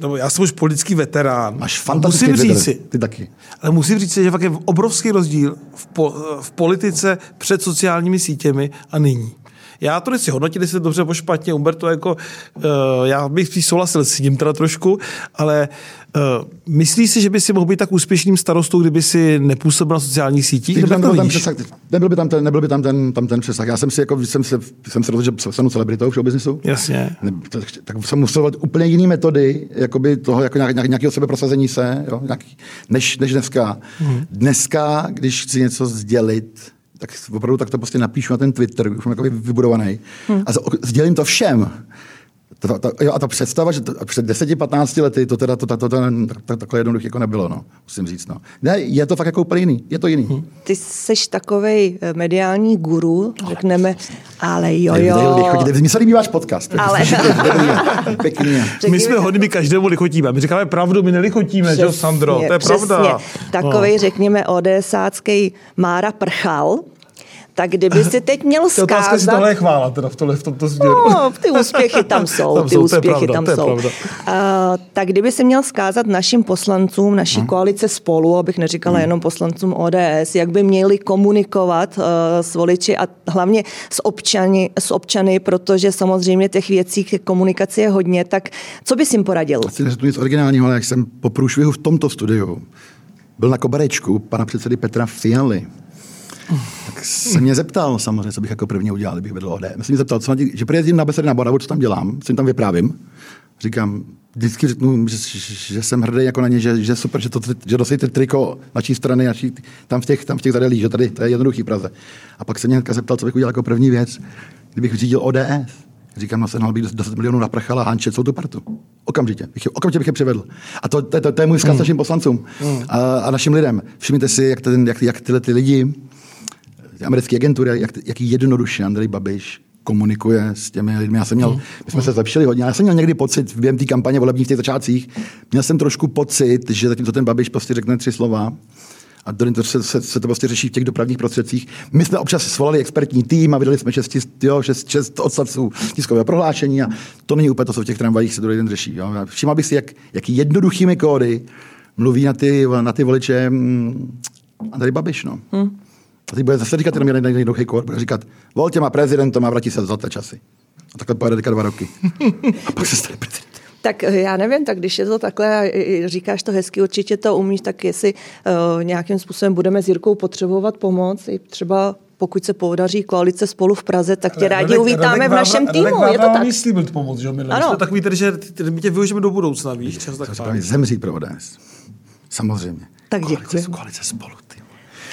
no, já jsem už politický veterán. Máš fantastický musím říct si, ty taky. Ale musím říct, že fakt je obrovský rozdíl v, po, v politice před sociálními sítěmi a nyní. Já to nechci hodnotit, jestli dobře nebo špatně. Umberto jako, uh, já bych souhlasil s ním teda trošku, ale uh, myslíš si, že by si mohl být tak úspěšným starostou, kdyby si nepůsobil na sociálních sítích? Nebo tam ten přesah, nebyl by tam ten, nebyl by tam ten, tam ten přesah. Já jsem si jako, jsem se, jsem se rozhodl, že jsem celebritou v showbiznisu. Jasně. Ne, tak, tak, jsem musel volit úplně jiné metody, jakoby toho, jako nějak, nějakého sebeprosazení se, jo, nějaký, než, než dneska. Hmm. Dneska, když chci něco sdělit, tak opravdu tak to prostě napíšu na ten Twitter, už mám vybudovaný. Hmm. A sdělím to všem. To, to, jo, a ta představa, že to, před 10-15 lety to teda to, to, to, to, to, takhle jednoduché jako nebylo, no, musím říct. No. Ne, je to fakt jako úplně jiný, je to jiný. Hmm. Ty jsi takový eh, mediální guru, řekneme, ale jo, jo. Mně se líbí váš podcast. Ale... Pěkný. My jsme hodní, my každému lichotíme. My říkáme pravdu, my nelichotíme, že Sandro, to je pravda. Takový, řekněme, odesácký Mára Prchal, tak kdyby si teď měl zkázat... Otázka, si tohle je chvála teda v, tohle, v tomto směru. No, ty úspěchy tam jsou, tam ty jsou, úspěchy pravda, tam jsou. Uh, tak kdyby si měl zkázat našim poslancům, naší hmm. koalice spolu, abych neříkala hmm. jenom poslancům ODS, jak by měli komunikovat uh, s voliči a hlavně s občany, s občany, protože samozřejmě těch věcí k komunikaci je hodně, tak co bys jim poradil? Asi neřeknu nic originálního, ale jak jsem po průšvihu v tomto studiu byl na koberečku pana předsedy Petra Fialy, tak se mě zeptal samozřejmě, co bych jako první udělal, kdybych vedl OD. Myslím, zeptal, co na že přijezdím na besedy na Boravu, co tam dělám, co jim tam vyprávím. Říkám, vždycky řeknu, že, že jsem hrdý jako na ně, že, že super, že, to, že dosejte triko naší strany, naší, tam v těch, tam v těch zadelích, že tady to je jednoduchý Praze. A pak se mě zeptal, co bych udělal jako první věc, kdybych řídil ODS. Říkám, no se bych 10 milionů na prchala a Hanče celou tu partu. Okamžitě. Bych je, okamžitě bych je přivedl. A to, to, to, to je můj vzkaz mm. našim poslancům mm. a, a, našim lidem. Všimněte si, jak, ten, jak, jak tyhle ty lidi, americké agentury, jak, jak jednoduše Andrej Babiš komunikuje s těmi lidmi. Já jsem měl, mm. my jsme se zlepšili hodně. Já jsem měl někdy pocit během té kampaně volebních v těch začátcích, měl jsem trošku pocit, že zatímco ten Babiš prostě řekne tři slova, a to se, se, se, to prostě řeší v těch dopravních prostředcích. My jsme občas svolali expertní tým a vydali jsme šest, jo, šest, šest odstavců tiskového prohlášení a to není úplně to, co v těch tramvajích se druhý den řeší. Jo. Všiml bych si, jak, jaký jednoduchými kódy mluví na ty, na ty voliče mm, a tady Babiš. No. Hmm. A teď bude zase říkat jenom jeden jednoduchý kód, bude říkat, vol těma prezidentom a vrátí se zlaté časy. A takhle pojede teďka dva roky. a pak se stane prezident. Tak eh, já nevím, tak když je to takhle a říkáš to hezky, určitě to umíš, tak jestli uh, nějakým způsobem budeme s Jirkou potřebovat pomoc, i třeba pokud se podaří koalice spolu v Praze, tak tě rádi Radek, uvítáme Radek v našem týmu. Radek je to tak? slíbil pomoc, že my ano. takový tedy, že my tě využijeme do budoucna, víš? Čas tak zemřít pro ODS. Samozřejmě. Tak děkuji. Koalice spolu, ty.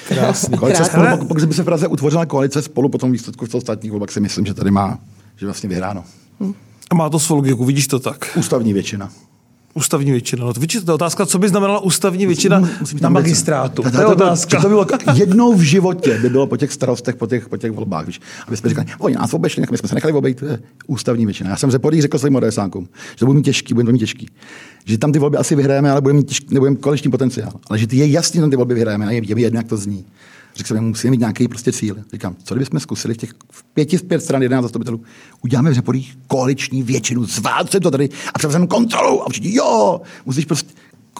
Krásný. Koalice spolu, pokud, by se v Praze utvořila koalice spolu po tom výsledku v ostatních volbách, si myslím, že tady má, že vlastně vyhráno. Hm. A má to svou logiku, vidíš to tak? Ústavní většina. Ústavní většina. No, to je otázka, co by znamenala ústavní většina musím, musím na magistrátu. To, to, to, je otázka. To, bylo jednou v životě by bylo po těch starostech, po těch, po těch volbách. Víš, aby jsme říkali, oni nás obešli, my jsme se nechali obejít, to je ústavní většina. Já jsem se podíl řekl svým odesánkům, že to bude mít těžký, bude to mít těžký. Že tam ty volby asi vyhrajeme, ale budeme mít těžký, nebudeme koaliční potenciál. Ale že ty je jasný, že tam ty volby vyhrajeme a je, je jedno, jak to zní. Řekl jsem, musíme mít nějaký prostě cíl. Říkám, co kdybychom zkusili v těch pěti z pět stran 11 zastupitelů, uděláme v Řeporích koaliční většinu, zválcem to tady a převezmeme kontrolu a všichni, jo, musíš prostě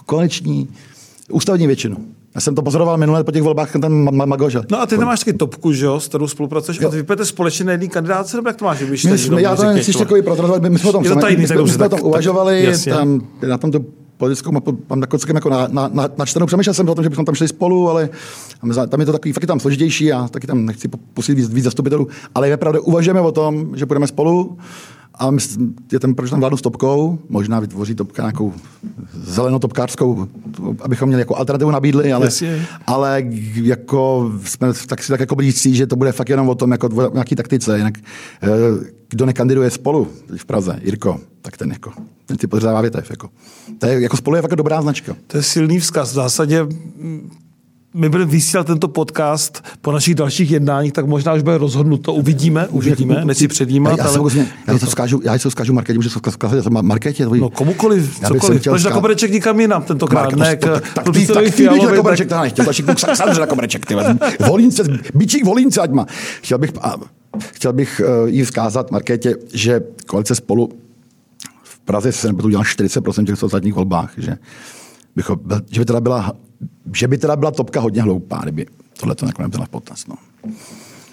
koaliční ústavní většinu. Já jsem to pozoroval minule po těch volbách, ten Magože. No a ty nemáš taky topku, že jo, s kterou spolupracuješ? Jo. A ty vypijete společně na jedný kandidátce, nebo jak to máš? My, jsme, já to nechci takový protrvat, my jsme o tom, my, jsme, my jsme o tom uvažovali, tam, na tom to politickou mapu mám jako, jako na, na, na, načtenou. Přemýšlel jsem o tom, že bychom tam šli spolu, ale tam je to takový fakt je tam složitější a taky tam nechci pustit víc, víc zastupitelů. Ale je pravda, uvažujeme o tom, že půjdeme spolu a je ten, proč tam vládnu s topkou, možná vytvoří topka nějakou zelenotopkářskou, abychom měli jako alternativu nabídli, ale, ale jako jsme tak si tak jako blízcí, že to bude fakt jenom o tom, jako o nějaký taktice. Jinak eh, kdo nekandiduje spolu v Praze, Jirko, tak ten jako, ten si podřává větev. Jako. To je, jako spolu je fakt dobrá značka. To je silný vzkaz. V zásadě my budeme vysílat tento podcast po našich dalších jednáních, tak možná už bude rozhodnuto. Uvidíme, uvidíme, než si předjímat. Já, já, ale... já, já, to vzkážu, já se vzkážu Marketě, můžu se vzkázat Marketě. Tvoj... No komukoliv, cokoliv. Proč na kobereček nikam jinam tentokrát? Ne, tak, tak, ty, tak ty na kobereček, tak... nechtěl, tak Aleksandře na kobereček, ty Volínce, bičík Volínce, ať má. Chtěl bych, a, chtěl bych uh, jí vzkázat Markétě, že koalice spolu v Praze se nebudu dělat 40% těch ostatních volbách, že, bych, že by teda byla že by teda byla topka hodně hloupá, kdyby tohle to nakonec byla v potaz. No.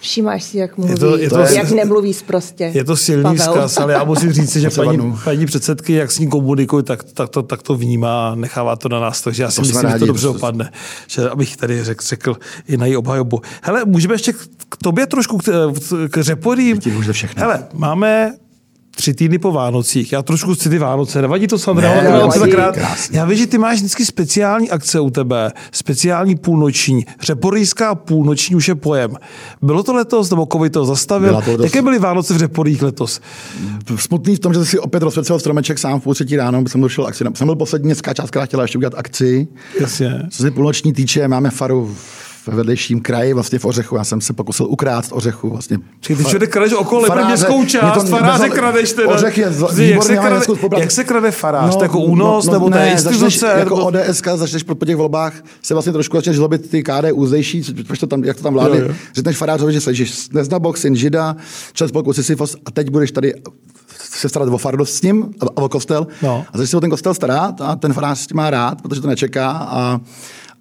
Všimáš si, jak mluví, je to, je to, jak nemluví prostě. Je to silný Pavel. vzkaz, ale já musím říct, že paní, paní předsedky, jak s ní komunikují, tak, tak, to, tak to vnímá a nechává to na nás. Takže já si to myslím, rádi, že to dobře opadne. Že, abych tady řekl, řekl i na její obhajobu. Hele, můžeme ještě k tobě trošku k, k řeporím. Hele, máme tři týdny po Vánocích. Já trošku chci ty Vánoce. Nevadí to, Sandra? Ne, nevadí, Já vím, že ty máš vždycky speciální akce u tebe. Speciální půlnoční. Řeporijská půlnoční už je pojem. Bylo to letos, nebo covid to zastavil? To Jaké byly Vánoce v Řeporích letos? Smutný v tom, že si opět rozsvěcel stromeček sám v půl třetí ráno, jsem došel akci. Jsem byl poslední městská část, která chtěla ještě udělat akci. Jasně. Co se půlnoční týče, máme faru v vedlejším kraji, vlastně v Ořechu. Já jsem se pokusil ukrát ořechu. Vlastně. Čili ty všude kradeš okolo, faráře, městskou část, to, faráře kradeš teda. Ořech je jak, se krade, jak se krade farář? No, jako únos, no, no, nebo ne, to je instituce? Jako nebo... ODS, začneš po těch volbách se vlastně trošku začneš zlobit ty KDU zdejší, proč to tam, jak to tam vládne. Řekneš farářovi, že jsi nezna bok, syn žida, člen spolku Sisyfos a teď budeš tady se starat o fardost s ním a o kostel. No. A začne se o ten kostel starat a ten farář s tím má rád, protože to nečeká a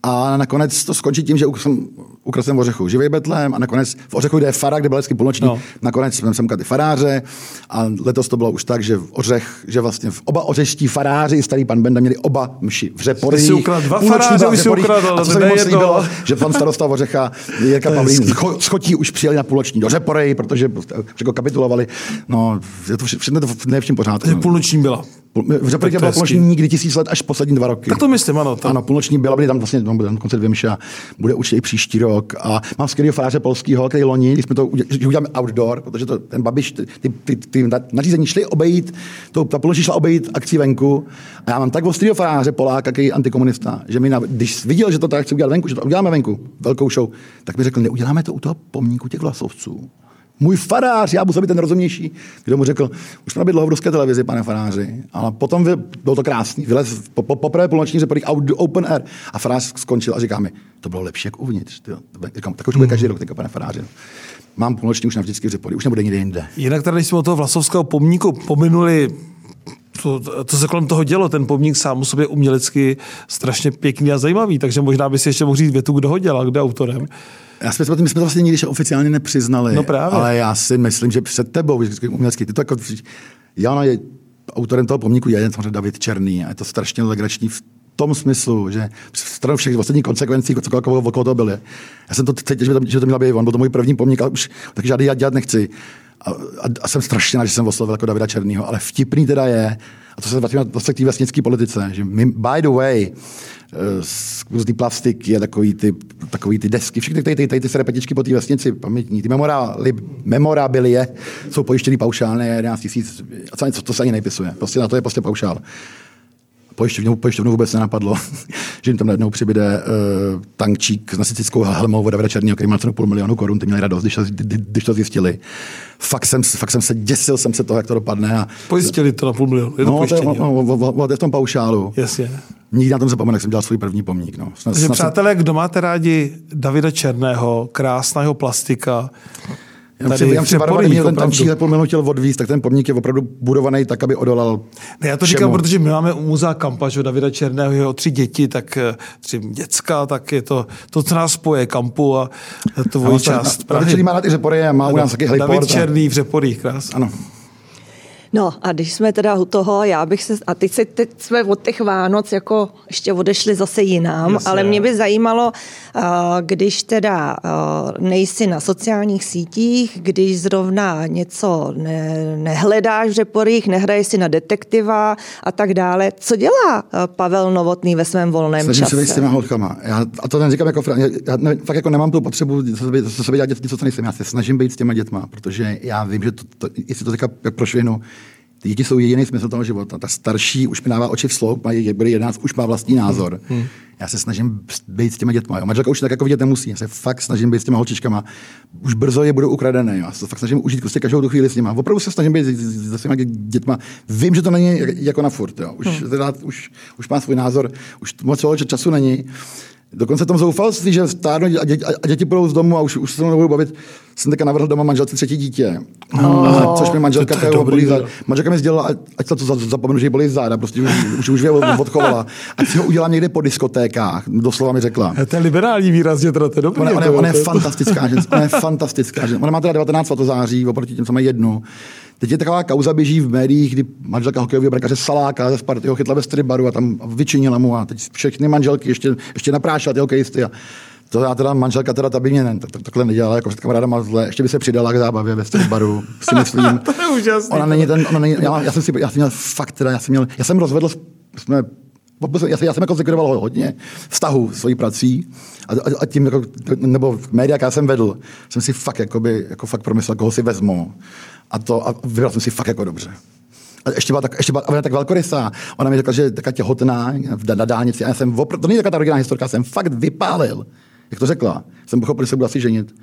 a nakonec to skončí tím, že jsem ukradl v Ořechu živý Betlém a nakonec v Ořechu, je fara, kde byl vždycky půlnoční, no. nakonec jsem semka ty faráře a letos to bylo už tak, že v Ořech, že vlastně v oba ořeští faráři starý pan Benda měli oba mši v Řeporích. Jsi ukradl dva faráře, už si ukradl, a to se mi moc líbilo, že pan starosta Ořecha, Jirka Pavlín, schotí už přijeli na půlnoční do Řepory, protože jako kapitulovali. No, je to všechno to ne v pořádku. Takže půlnoční byla. V Řeporytě byla půlnoční nikdy tisíc let až poslední dva roky. Tak to myslím, ano. To... Ano, půlnoční byla, byly tam vlastně no, bude dokonce dvě mše, bude určitě i příští rok. A mám skvělého faráře polského, který loni, když jsme to uděláme outdoor, protože to, ten Babiš, ty, ty, ty, ty nařízení šly obejít, to, ta půlnoční šla obejít akcí venku. A já mám tak ostrýho faráře Poláka, který je antikomunista, že mi, na, když viděl, že to tak chci udělat venku, že to uděláme venku, velkou show, tak mi řekl, neuděláme to u toho pomníku těch vlasovců můj farář, já musím být ten rozumnější. Kdo mu řekl, už jsme být dlouho v ruské televizi, pane faráři, ale potom vy, bylo to krásný, vylez po, po, poprvé půlnoční řeporých open air a farář skončil a říká mi, to bylo lepší jak uvnitř. Tyjo. Říkám, tak už bude každý rok, pane faráři. Mám půlnoční už navždycky v řepory, už nebude nikde jinde. Jinak tady jsme od toho Vlasovského pomníku pominuli to, to se kolem toho dělo. Ten pomník sám o sobě umělecky strašně pěkný a zajímavý, takže možná by si ještě mohl říct větu, kdo ho dělal, kdo je autorem. Já si myslím, my jsme to vlastně nikdy oficiálně nepřiznali, no právě. ale já si myslím, že před tebou, umělecký, ty to jako, Jana je autorem toho pomníku je samozřejmě David Černý a je to strašně legrační v tom smyslu, že stranu všech ostatních konsekvencí, co okolo, okolo toho byly. Já jsem to cítil, že, to, že to měla být on, byl to můj první pomník, ale už tak žádný dělat dělat nechci. A, a, a, jsem strašně rád, že jsem oslovil jako Davida Černýho, ale vtipný teda je, a to se vrátíme do té vesnické politice, že my, by the way, různý plastiky a takový ty, takový ty desky, všechny tady, tady, tady ty serpetičky po té vesnici, pamětní, ty memorabily, memorabilie jsou pojištěný paušálně 11 tisíc, a co, to se ani nejpisuje, prostě na to je prostě paušál pojišťovnu, pojišťovnu vůbec nenapadlo, že jim tam najednou přibyde uh, tankčík s nacistickou helmou od Davida Černýho, který má cenu půl milionu korun, ty měli radost, když to, když to zjistili. Fakt jsem, fakt jsem se děsil jsem se toho, jak to dopadne. A... Pojistili to na půl milionu, je to no, to je, no, no, je v tom paušálu. Jasně. Nikdy na tom zapomenu, jak jsem dělal svůj první pomník. No. Snad, Takže snad přátelé, kdo máte rádi Davida Černého, krásná jeho plastika, Tady já si barvany, ten tam půl minut chtěl odvízt, tak ten pomník je opravdu budovaný tak, aby odolal ne, Já to všemu. říkám, protože my máme u muzea Kampač Davida Černého, jeho tři děti, tak eh, tři děcka, tak je to, to co nás spoje kampu a to no, část. David má rád i Řepory a má u nás taky heliport. David Černý v Řeporích, krás. Ano. No a když jsme teda u toho, já bych se, a teď, se, teď jsme od těch Vánoc jako ještě odešli zase jinam, Jasně. ale mě by zajímalo, když teda nejsi na sociálních sítích, když zrovna něco ne, nehledáš v řeporích, nehraješ si na detektiva a tak dále, co dělá Pavel Novotný ve svém volném Snažím čase? Snažím se s těma holkama. Já, a to neříkám jako, já, ne, fakt jako nemám tu potřebu se sobě dělat něco, co nejsem. Já se snažím být s těma dětma, protože já vím, že to, to, jestli to teďka prošvihnu, ty děti jsou jediný smysl toho života. Ta starší už mi dává oči v sloup, mají, byly 11, už má vlastní názor. Hmm. hmm. Já se snažím být s těma dětma. Jo. Manželka už tak jako vidět nemusí. Já se fakt snažím být s těma holčičkama. Už brzo je budou ukradené. Jo. Já se fakt snažím užít prostě každou tu chvíli s nimi. Opravdu se snažím být se svými dětma. Vím, že to není jako na furt. Jo. Už, hmm. teda, už, už má svůj názor. Už moc času není. Dokonce tom zoufalství, že stárnu a děti, a děti půjdou z domu a už, už se to nebudu bavit. Jsem teďka navrhl doma manželce třetí dítě. Oh, což mi manželka to bolí záda. Manželka mi sdělala, ať to zapomenu, že jí bolí záda, prostě už, už, už mě odchovala. Ať si ho udělám někde po diskotékách, doslova mi řekla. To je liberální výrazně, teda to je dobrý. Ona, ona, ona, je fantastická žena, ona je fantastická žena. Ona má teda 19 září, oproti těm, co mají jednu. Teď je taková kauza běží v médiích, kdy manželka hokejového brankáře Saláka ze Sparty ho chytla ve stribaru a tam vyčinila mu a teď všechny manželky ještě, ještě naprášila ty hokejisty. A to já teda manželka teda ta by mě ne, to, takhle nedělala, jako kamaráda má zle, ještě by se přidala k zábavě ve stribaru, si myslím. to je úžasný. Ona není ten, ona není, já, já, jsem si, já jsem měl fakt teda, já jsem měl, já jsem rozvedl, jsme já jsem, já jsem jako zlikvidoval hodně vztahu svojí prací a, a, a tím, jako, nebo média, já jsem vedl, jsem si fakt, jakoby, jako fakt promyslel, koho si vezmu. A to a vybral jsem si fakt jako dobře. A ještě byla tak, ještě byla, ona tak velkorysá. Ona mi řekla, že je taká těhotná na, dálnici. A já jsem opr- to není taková ta originální historka, jsem fakt vypálil. Jak to řekla, jsem pochopil, že se budu asi ženit.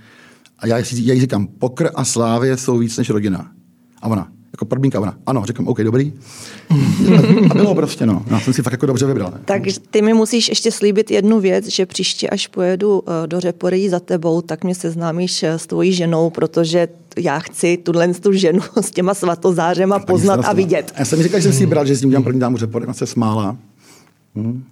A já, já jí říkám, pokr a slávě jsou víc než rodina. A ona, jako podmínka, ona, ano, říkám, OK, dobrý. A bylo prostě, no. Já jsem si fakt jako dobře vybral. Ne? Tak ty mi musíš ještě slíbit jednu věc, že příště, až pojedu eh, do Řeporyjí za tebou, tak mě seznámíš eh, s tvojí ženou, protože já chci tuhle tu ženu s těma svatozářema poznat a vidět. Já jsem říkal, že jsem si bral, že s ním udělám první dámu Řepory, se smála. Hmm.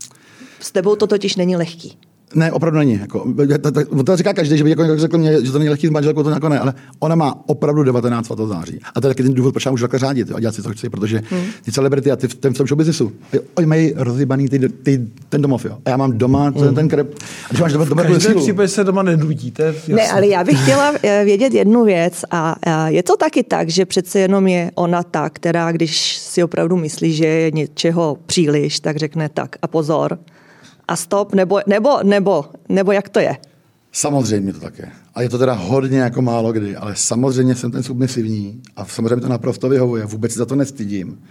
S tebou to totiž není lehký. Ne, opravdu není. Jako, to, to, to, říká každý, že by jako řekl mě, že to není lehký s manželkou, to jako ne, ale ona má opravdu 19 svatozáří. A to je taky ten důvod, proč já můžu takhle řádit a dělat si to chci, protože hmm. ty celebrity a ty v, ten, v tom oni mají rozhybaný ty, ty, ten domov, jo. A já mám doma hmm. ten, ten krep. A když máš doma, doma v případě se doma nenudí, to je jasný. Ne, ale já bych chtěla eh, vědět jednu věc a, a je to taky tak, že přece jenom je ona ta, která, když si opravdu myslí, že je něčeho příliš, tak řekne tak a pozor, a stop, nebo, nebo, nebo, nebo jak to je? Samozřejmě to také. A je to teda hodně jako málo kdy, ale samozřejmě jsem ten submisivní a samozřejmě to naprosto vyhovuje, vůbec za to nestydím.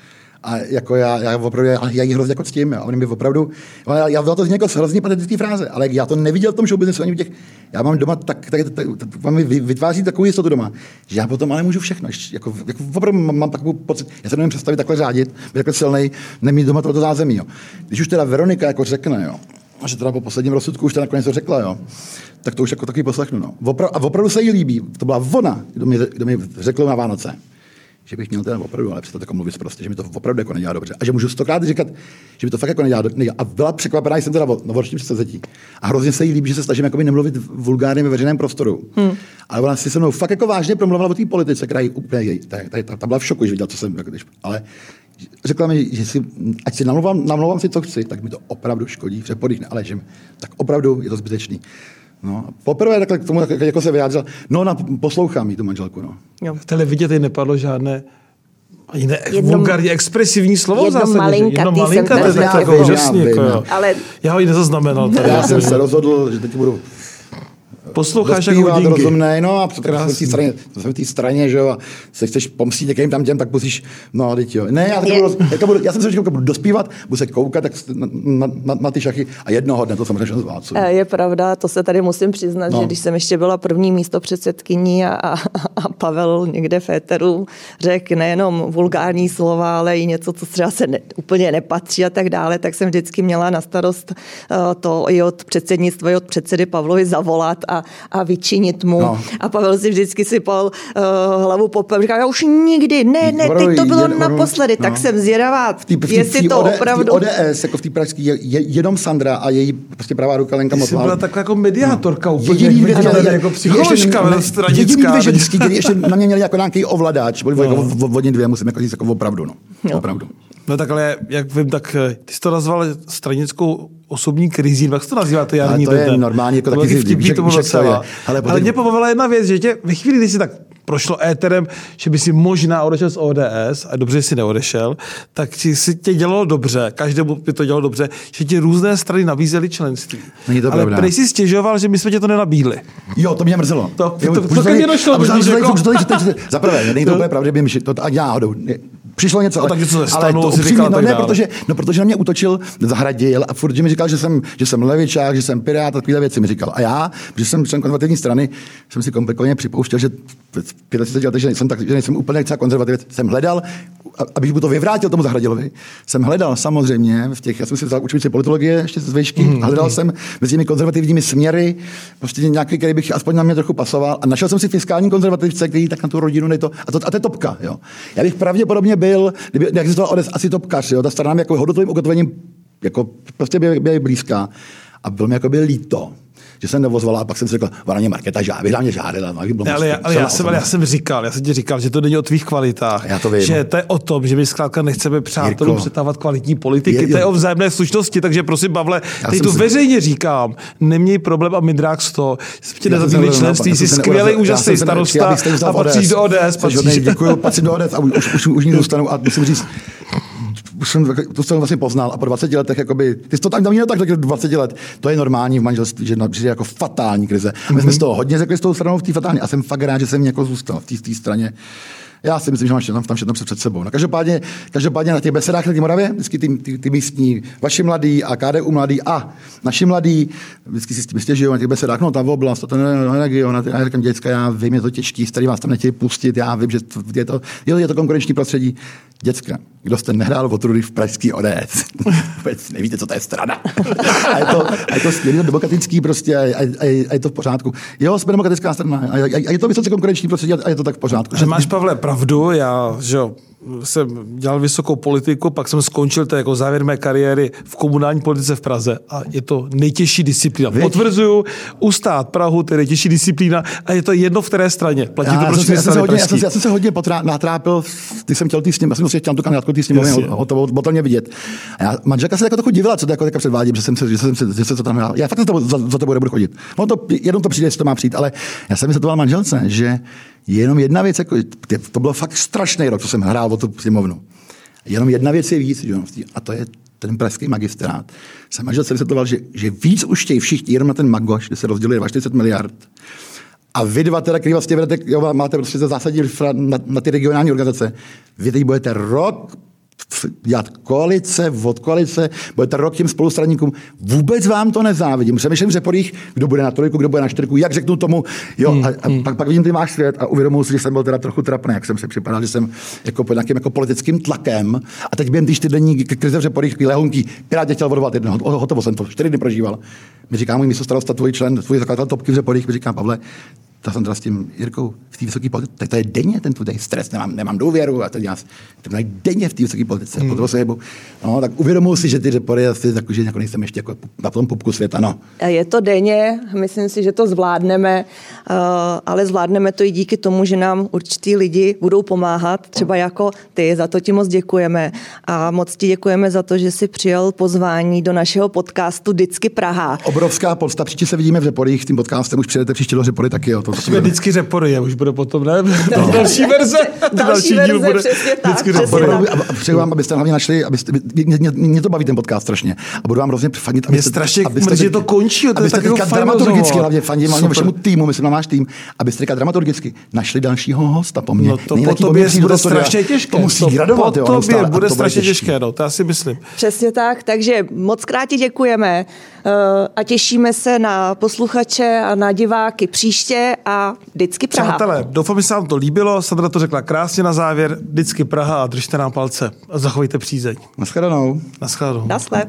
A jako já, já opravdu, já, já jí hrozně jako ctím, a oni mi opravdu, já, já to z někoho hrozně patetický fráze, ale já to neviděl v tom showbiznesu ani v těch, já mám doma, tak, tak, tak, tak vám vytváří takovou jistotu doma, že já potom ale můžu všechno, jako, jako opravdu mám, mám takovou pocit, já se nemůžu představit takhle řádit, být takhle silnej, nemít doma toto zázemí, jo. Když už teda Veronika jako řekne, jo, a že teda po posledním rozsudku už to nakonec to řekla, jo, tak to už jako taky poslechnu. No. Opra- a opravdu se jí líbí. To byla ona, kdo mi, kdo mi řekl na Vánoce že bych měl teda opravdu, ale přestat jako mluvit prostě, že mi to opravdu jako nedělá dobře. A že můžu stokrát říkat, že mi to fakt jako nedělá, dobře. A byla překvapená, jsem teda novoroční předsevzetí. A hrozně se jí líbí, že se snažím jako nemluvit vulgárně ve veřejném prostoru. Hmm. Ale ona si se mnou fakt jako vážně promluvila o té politice, která je úplně její. Ta, ta, ta, ta, byla v šoku, že viděla, co jsem, jako když, ale řekla mi, že si, ať si namluvám, namluvám si, co chci, tak mi to opravdu škodí, že podých ale že tak opravdu je to zbytečný. No, poprvé takhle k tomu jako se vyjádřil, no na, poslouchám jí tu manželku. No. Jo. V televidě teď nepadlo žádné ani ne, jedno, vulgárně expresivní slovo jedno zásadě, malinka, jedno malinka, to je tak jako úžasný. Jako, ale... Já ho i nezaznamenal. Tady. Já jsem se rozhodl, že teď budu Posloucháš jako hodinky. rozumnej, no a v té straně, v té straně, že jo, a se chceš pomstít někým tam těm, tak musíš, no, teď jo. Ne, já, budu, já, budu, já jsem se říkal, budu dospívat, budu se koukat tak na, na, na, na, ty šachy a jednoho dne to samozřejmě zvládcu. Eh, je pravda, to se tady musím přiznat, no. že když jsem ještě byla první místo předsedkyní a, a, a Pavel někde v éteru řekl nejenom vulgární slova, ale i něco, co třeba se ne, úplně nepatří a tak dále, tak jsem vždycky měla na starost uh, to i od předsednictva, i od předsedy Pavlovi zavolat a a, vyčinit mu. No. A Pavel si vždycky sypal uh, hlavu popem. Říkal, já už nikdy, ne, ne, teď to bylo naposledy, no. tak jsem zvědavá, v tý, v tý, jestli to OD, opravdu... ODS, jako v té pražské, je, je, jenom Sandra a její prostě pravá ruka Lenka jsi byla taková jako mediátorka no. úplně, jediný, jako, jako, jako psycholožka stranická. Jediný dvě ženský, který ještě na mě měli jako nějaký ovladač, byli no. jako vodně dvě, musím jako říct jako opravdu, no. no. Opravdu. No tak ale, jak vím, tak eh, ty jsi to nazval stranickou osobní krizí, jak se to nazývá, to jarní to je normální, jako taky vtipný, to bylo docela. Ale, ale mě pobavila jedna věc, že tě ve chvíli, kdy jsi tak prošlo éterem, že by si možná odešel z ODS, a dobře si neodešel, tak si tě dělalo dobře, každému by to dělalo dobře, že ti různé strany nabízely členství. Není to Ale pravda. prej si stěžoval, že my jsme tě to nenabídli. Jo, to mě mrzelo. To, to, to, to, to mě došlo. Za prvé, není to úplně pravda, by mi to ani náhodou. Přišlo něco, ale, no, ale, ale to upřímně, no, ne, protože, no, protože na mě útočil, zahradil a furt mi říkal, že jsem, že jsem levičák, že jsem pirát, a takové věci mi říkal. A já, protože jsem člen konzervativní strany, jsem si komplikovaně připouštěl, že 35 let, že nejsem, tak, že nejsem úplně třeba konzervativní. Jsem hledal, abych mu to vyvrátil tomu Zahradilovi, jsem hledal samozřejmě v těch, já jsem si vzal učit politologie ještě z výšky, mm, hledal mm. jsem mezi těmi konzervativními směry, prostě nějaký, který bych aspoň na mě trochu pasoval. A našel jsem si fiskální konzervativce, který tak na tu rodinu nejto. A to, a to je topka. Jo. Já bych pravděpodobně byl, kdyby neexistoval ODS, asi topkař. Jo. Ta strana jako hodnotovým ukotvením jako prostě byla, byla blízká. A bylo mi jako by líto, že jsem nevozvala a pak jsem si řekl, ona mě Marketa žádá, na mě žádala. No, ne, ale, já, ale já, jsem, ale já jsem říkal, já jsem ti říkal, že to není o tvých kvalitách. Já to vím. Že to je o tom, že my zkrátka nechceme přátelům přetávat kvalitní politiky. Je, je, to je o vzájemné slušnosti, takže prosím, Pavle, teď tu si... veřejně říkám, neměj problém a toho. Jsme tě nezabili členství, jsi skvělý, úžasný starosta a patříš do ODS. Děkuji, patřím do ODS a už, už, už ní zůstanu a musím říct, už jsem, to jsem vlastně poznal a po 20 letech, jakoby, ty jsi to tam měl tak 20 let, to je normální v manželství, že přijde jako fatální krize. Mm-hmm. My jsme z toho hodně řekli s tou stranou v té fatální a jsem fakt rád, že jsem jako zůstal v té straně Já si myslím, že máš tam, tam všechno před sebou. No, každopádně, každopádně na těch besedách na té Moravě, vždycky ty, ty, ty, místní, vaši mladí a KDU mladí a naši mladí, vždycky si s tím stěžují na těch besedách, no ta oblast, to je region, já říkám, děcka, já vím, je to těžký, starý vás tam nechtějí pustit, já vím, že to, je to, je to konkurenční prostředí. Děcka, kdo jste nehrál o trudy v pražský ODS, vůbec nevíte, co to je strana. a je to, a je to skvělý, demokratický prostě a, a, a, je to v pořádku. Jo, jsme demokratická strana a, a, a je to vysoce konkurenční prostředí a je to tak v pořádku. Že máš, Pavle, pravdu, já, že jo, jsem dělal vysokou politiku, pak jsem skončil to jako závěr mé kariéry v komunální politice v Praze a je to nejtěžší disciplína. Víš? Potvrzuju, ustát Prahu, to je nejtěžší disciplína a je to jedno v které straně. Platí já, to jsem, já, jsem se hodně, já, jsem, já jsem se hodně potrá, natrápil, když jsem chtěl tý sním, já jsem chtěl tu kandidátku tý sněmovny, ho, to bylo mě vidět. A já, manželka se jako trochu divila, co to jako, jako předvádím, že jsem se, že jsem se, že se to tam hrál. Já fakt to, za, za to budu chodit. No to, jednou to přijde, jestli to má přijít, ale já jsem vysvětloval manželce, že jenom jedna věc, jako, to bylo fakt strašný rok, co jsem hrál o tu sněmovnu. Jenom jedna věc je víc, že? a to je ten pražský magistrát. Jsem manžel se vysvětloval, že, že víc už chtějí všichni jenom na ten magoš, kde se rozděluje 40 miliard. A vy dva, teda, který vlastně vedete, jo, máte prostě zásadní na, na, ty regionální organizace, vy teď budete rok dělat koalice, od koalice, budete rok těm spolustraníkům. Vůbec vám to nezávidím. Přemýšlím v řeporích, kdo bude na trojku, kdo bude na čtyřku, jak řeknu tomu. Jo, hmm, a, a hmm. pak, pak, vidím ty máš svět a uvědomuji si, že jsem byl teda trochu trapný, jak jsem si připadal, že jsem jako pod nějakým jako politickým tlakem. A teď během ty čtyřdenní krize v řeporích, lehonky, Pirát chtěl vodovat jednoho, hotovo jsem to, čtyři dny prožíval. Mi říká můj místo starosta, tvůj člen, tvůj zakladatel topky v řeporích, mi říká, Pavle, to jsem teda s tím Jirkou v té vysoké politice, tak to je denně ten tvůj stres, nemám, nemám důvěru a teď já to je denně v té vysoké politice, hmm. se jebu. No, tak uvědomuji si, že ty repory asi tak, že jako nejsem ještě jako na tom pupku světa. No. Je to denně, myslím si, že to zvládneme, eh, ale zvládneme to i díky tomu, že nám určitý lidi budou pomáhat, třeba jako ty, za to ti moc děkujeme a moc ti děkujeme za to, že jsi přijal pozvání do našeho podcastu Vždycky Praha. Obrovská podsta, příště se vidíme v Reporích, tím podcastem už přijedete příště do Repory taky, jo. To, to jsme vždycky Repory, a už bude potom, ne? No. Další verze, další, další díl bude vždycky Repory. A přeju vám, abyste hlavně našli, abyste, mě, mě, mě, to baví ten podcast strašně. A budu vám hrozně fandit, abyste, strašně abyste, že to končí, to abyste teďka dramaturgicky, hlavně fandím hlavně vašemu týmu, myslím na váš tým, abyste teďka dramaturgicky našli dalšího hosta po mně. No to po tobě bude strašně těžké. To musí gradovat, jo. Po tobě bude strašně těžké, no, to já si myslím. Přesně tak, takže moc krát děkujeme a těšíme se na posluchače a na diváky příště a vždycky Praha. Přátelé, doufám, že se vám to líbilo. Sandra to řekla krásně na závěr. Vždycky Praha a držte nám palce a zachovejte přízeň. Naschledanou. Naschledanou. Naschle.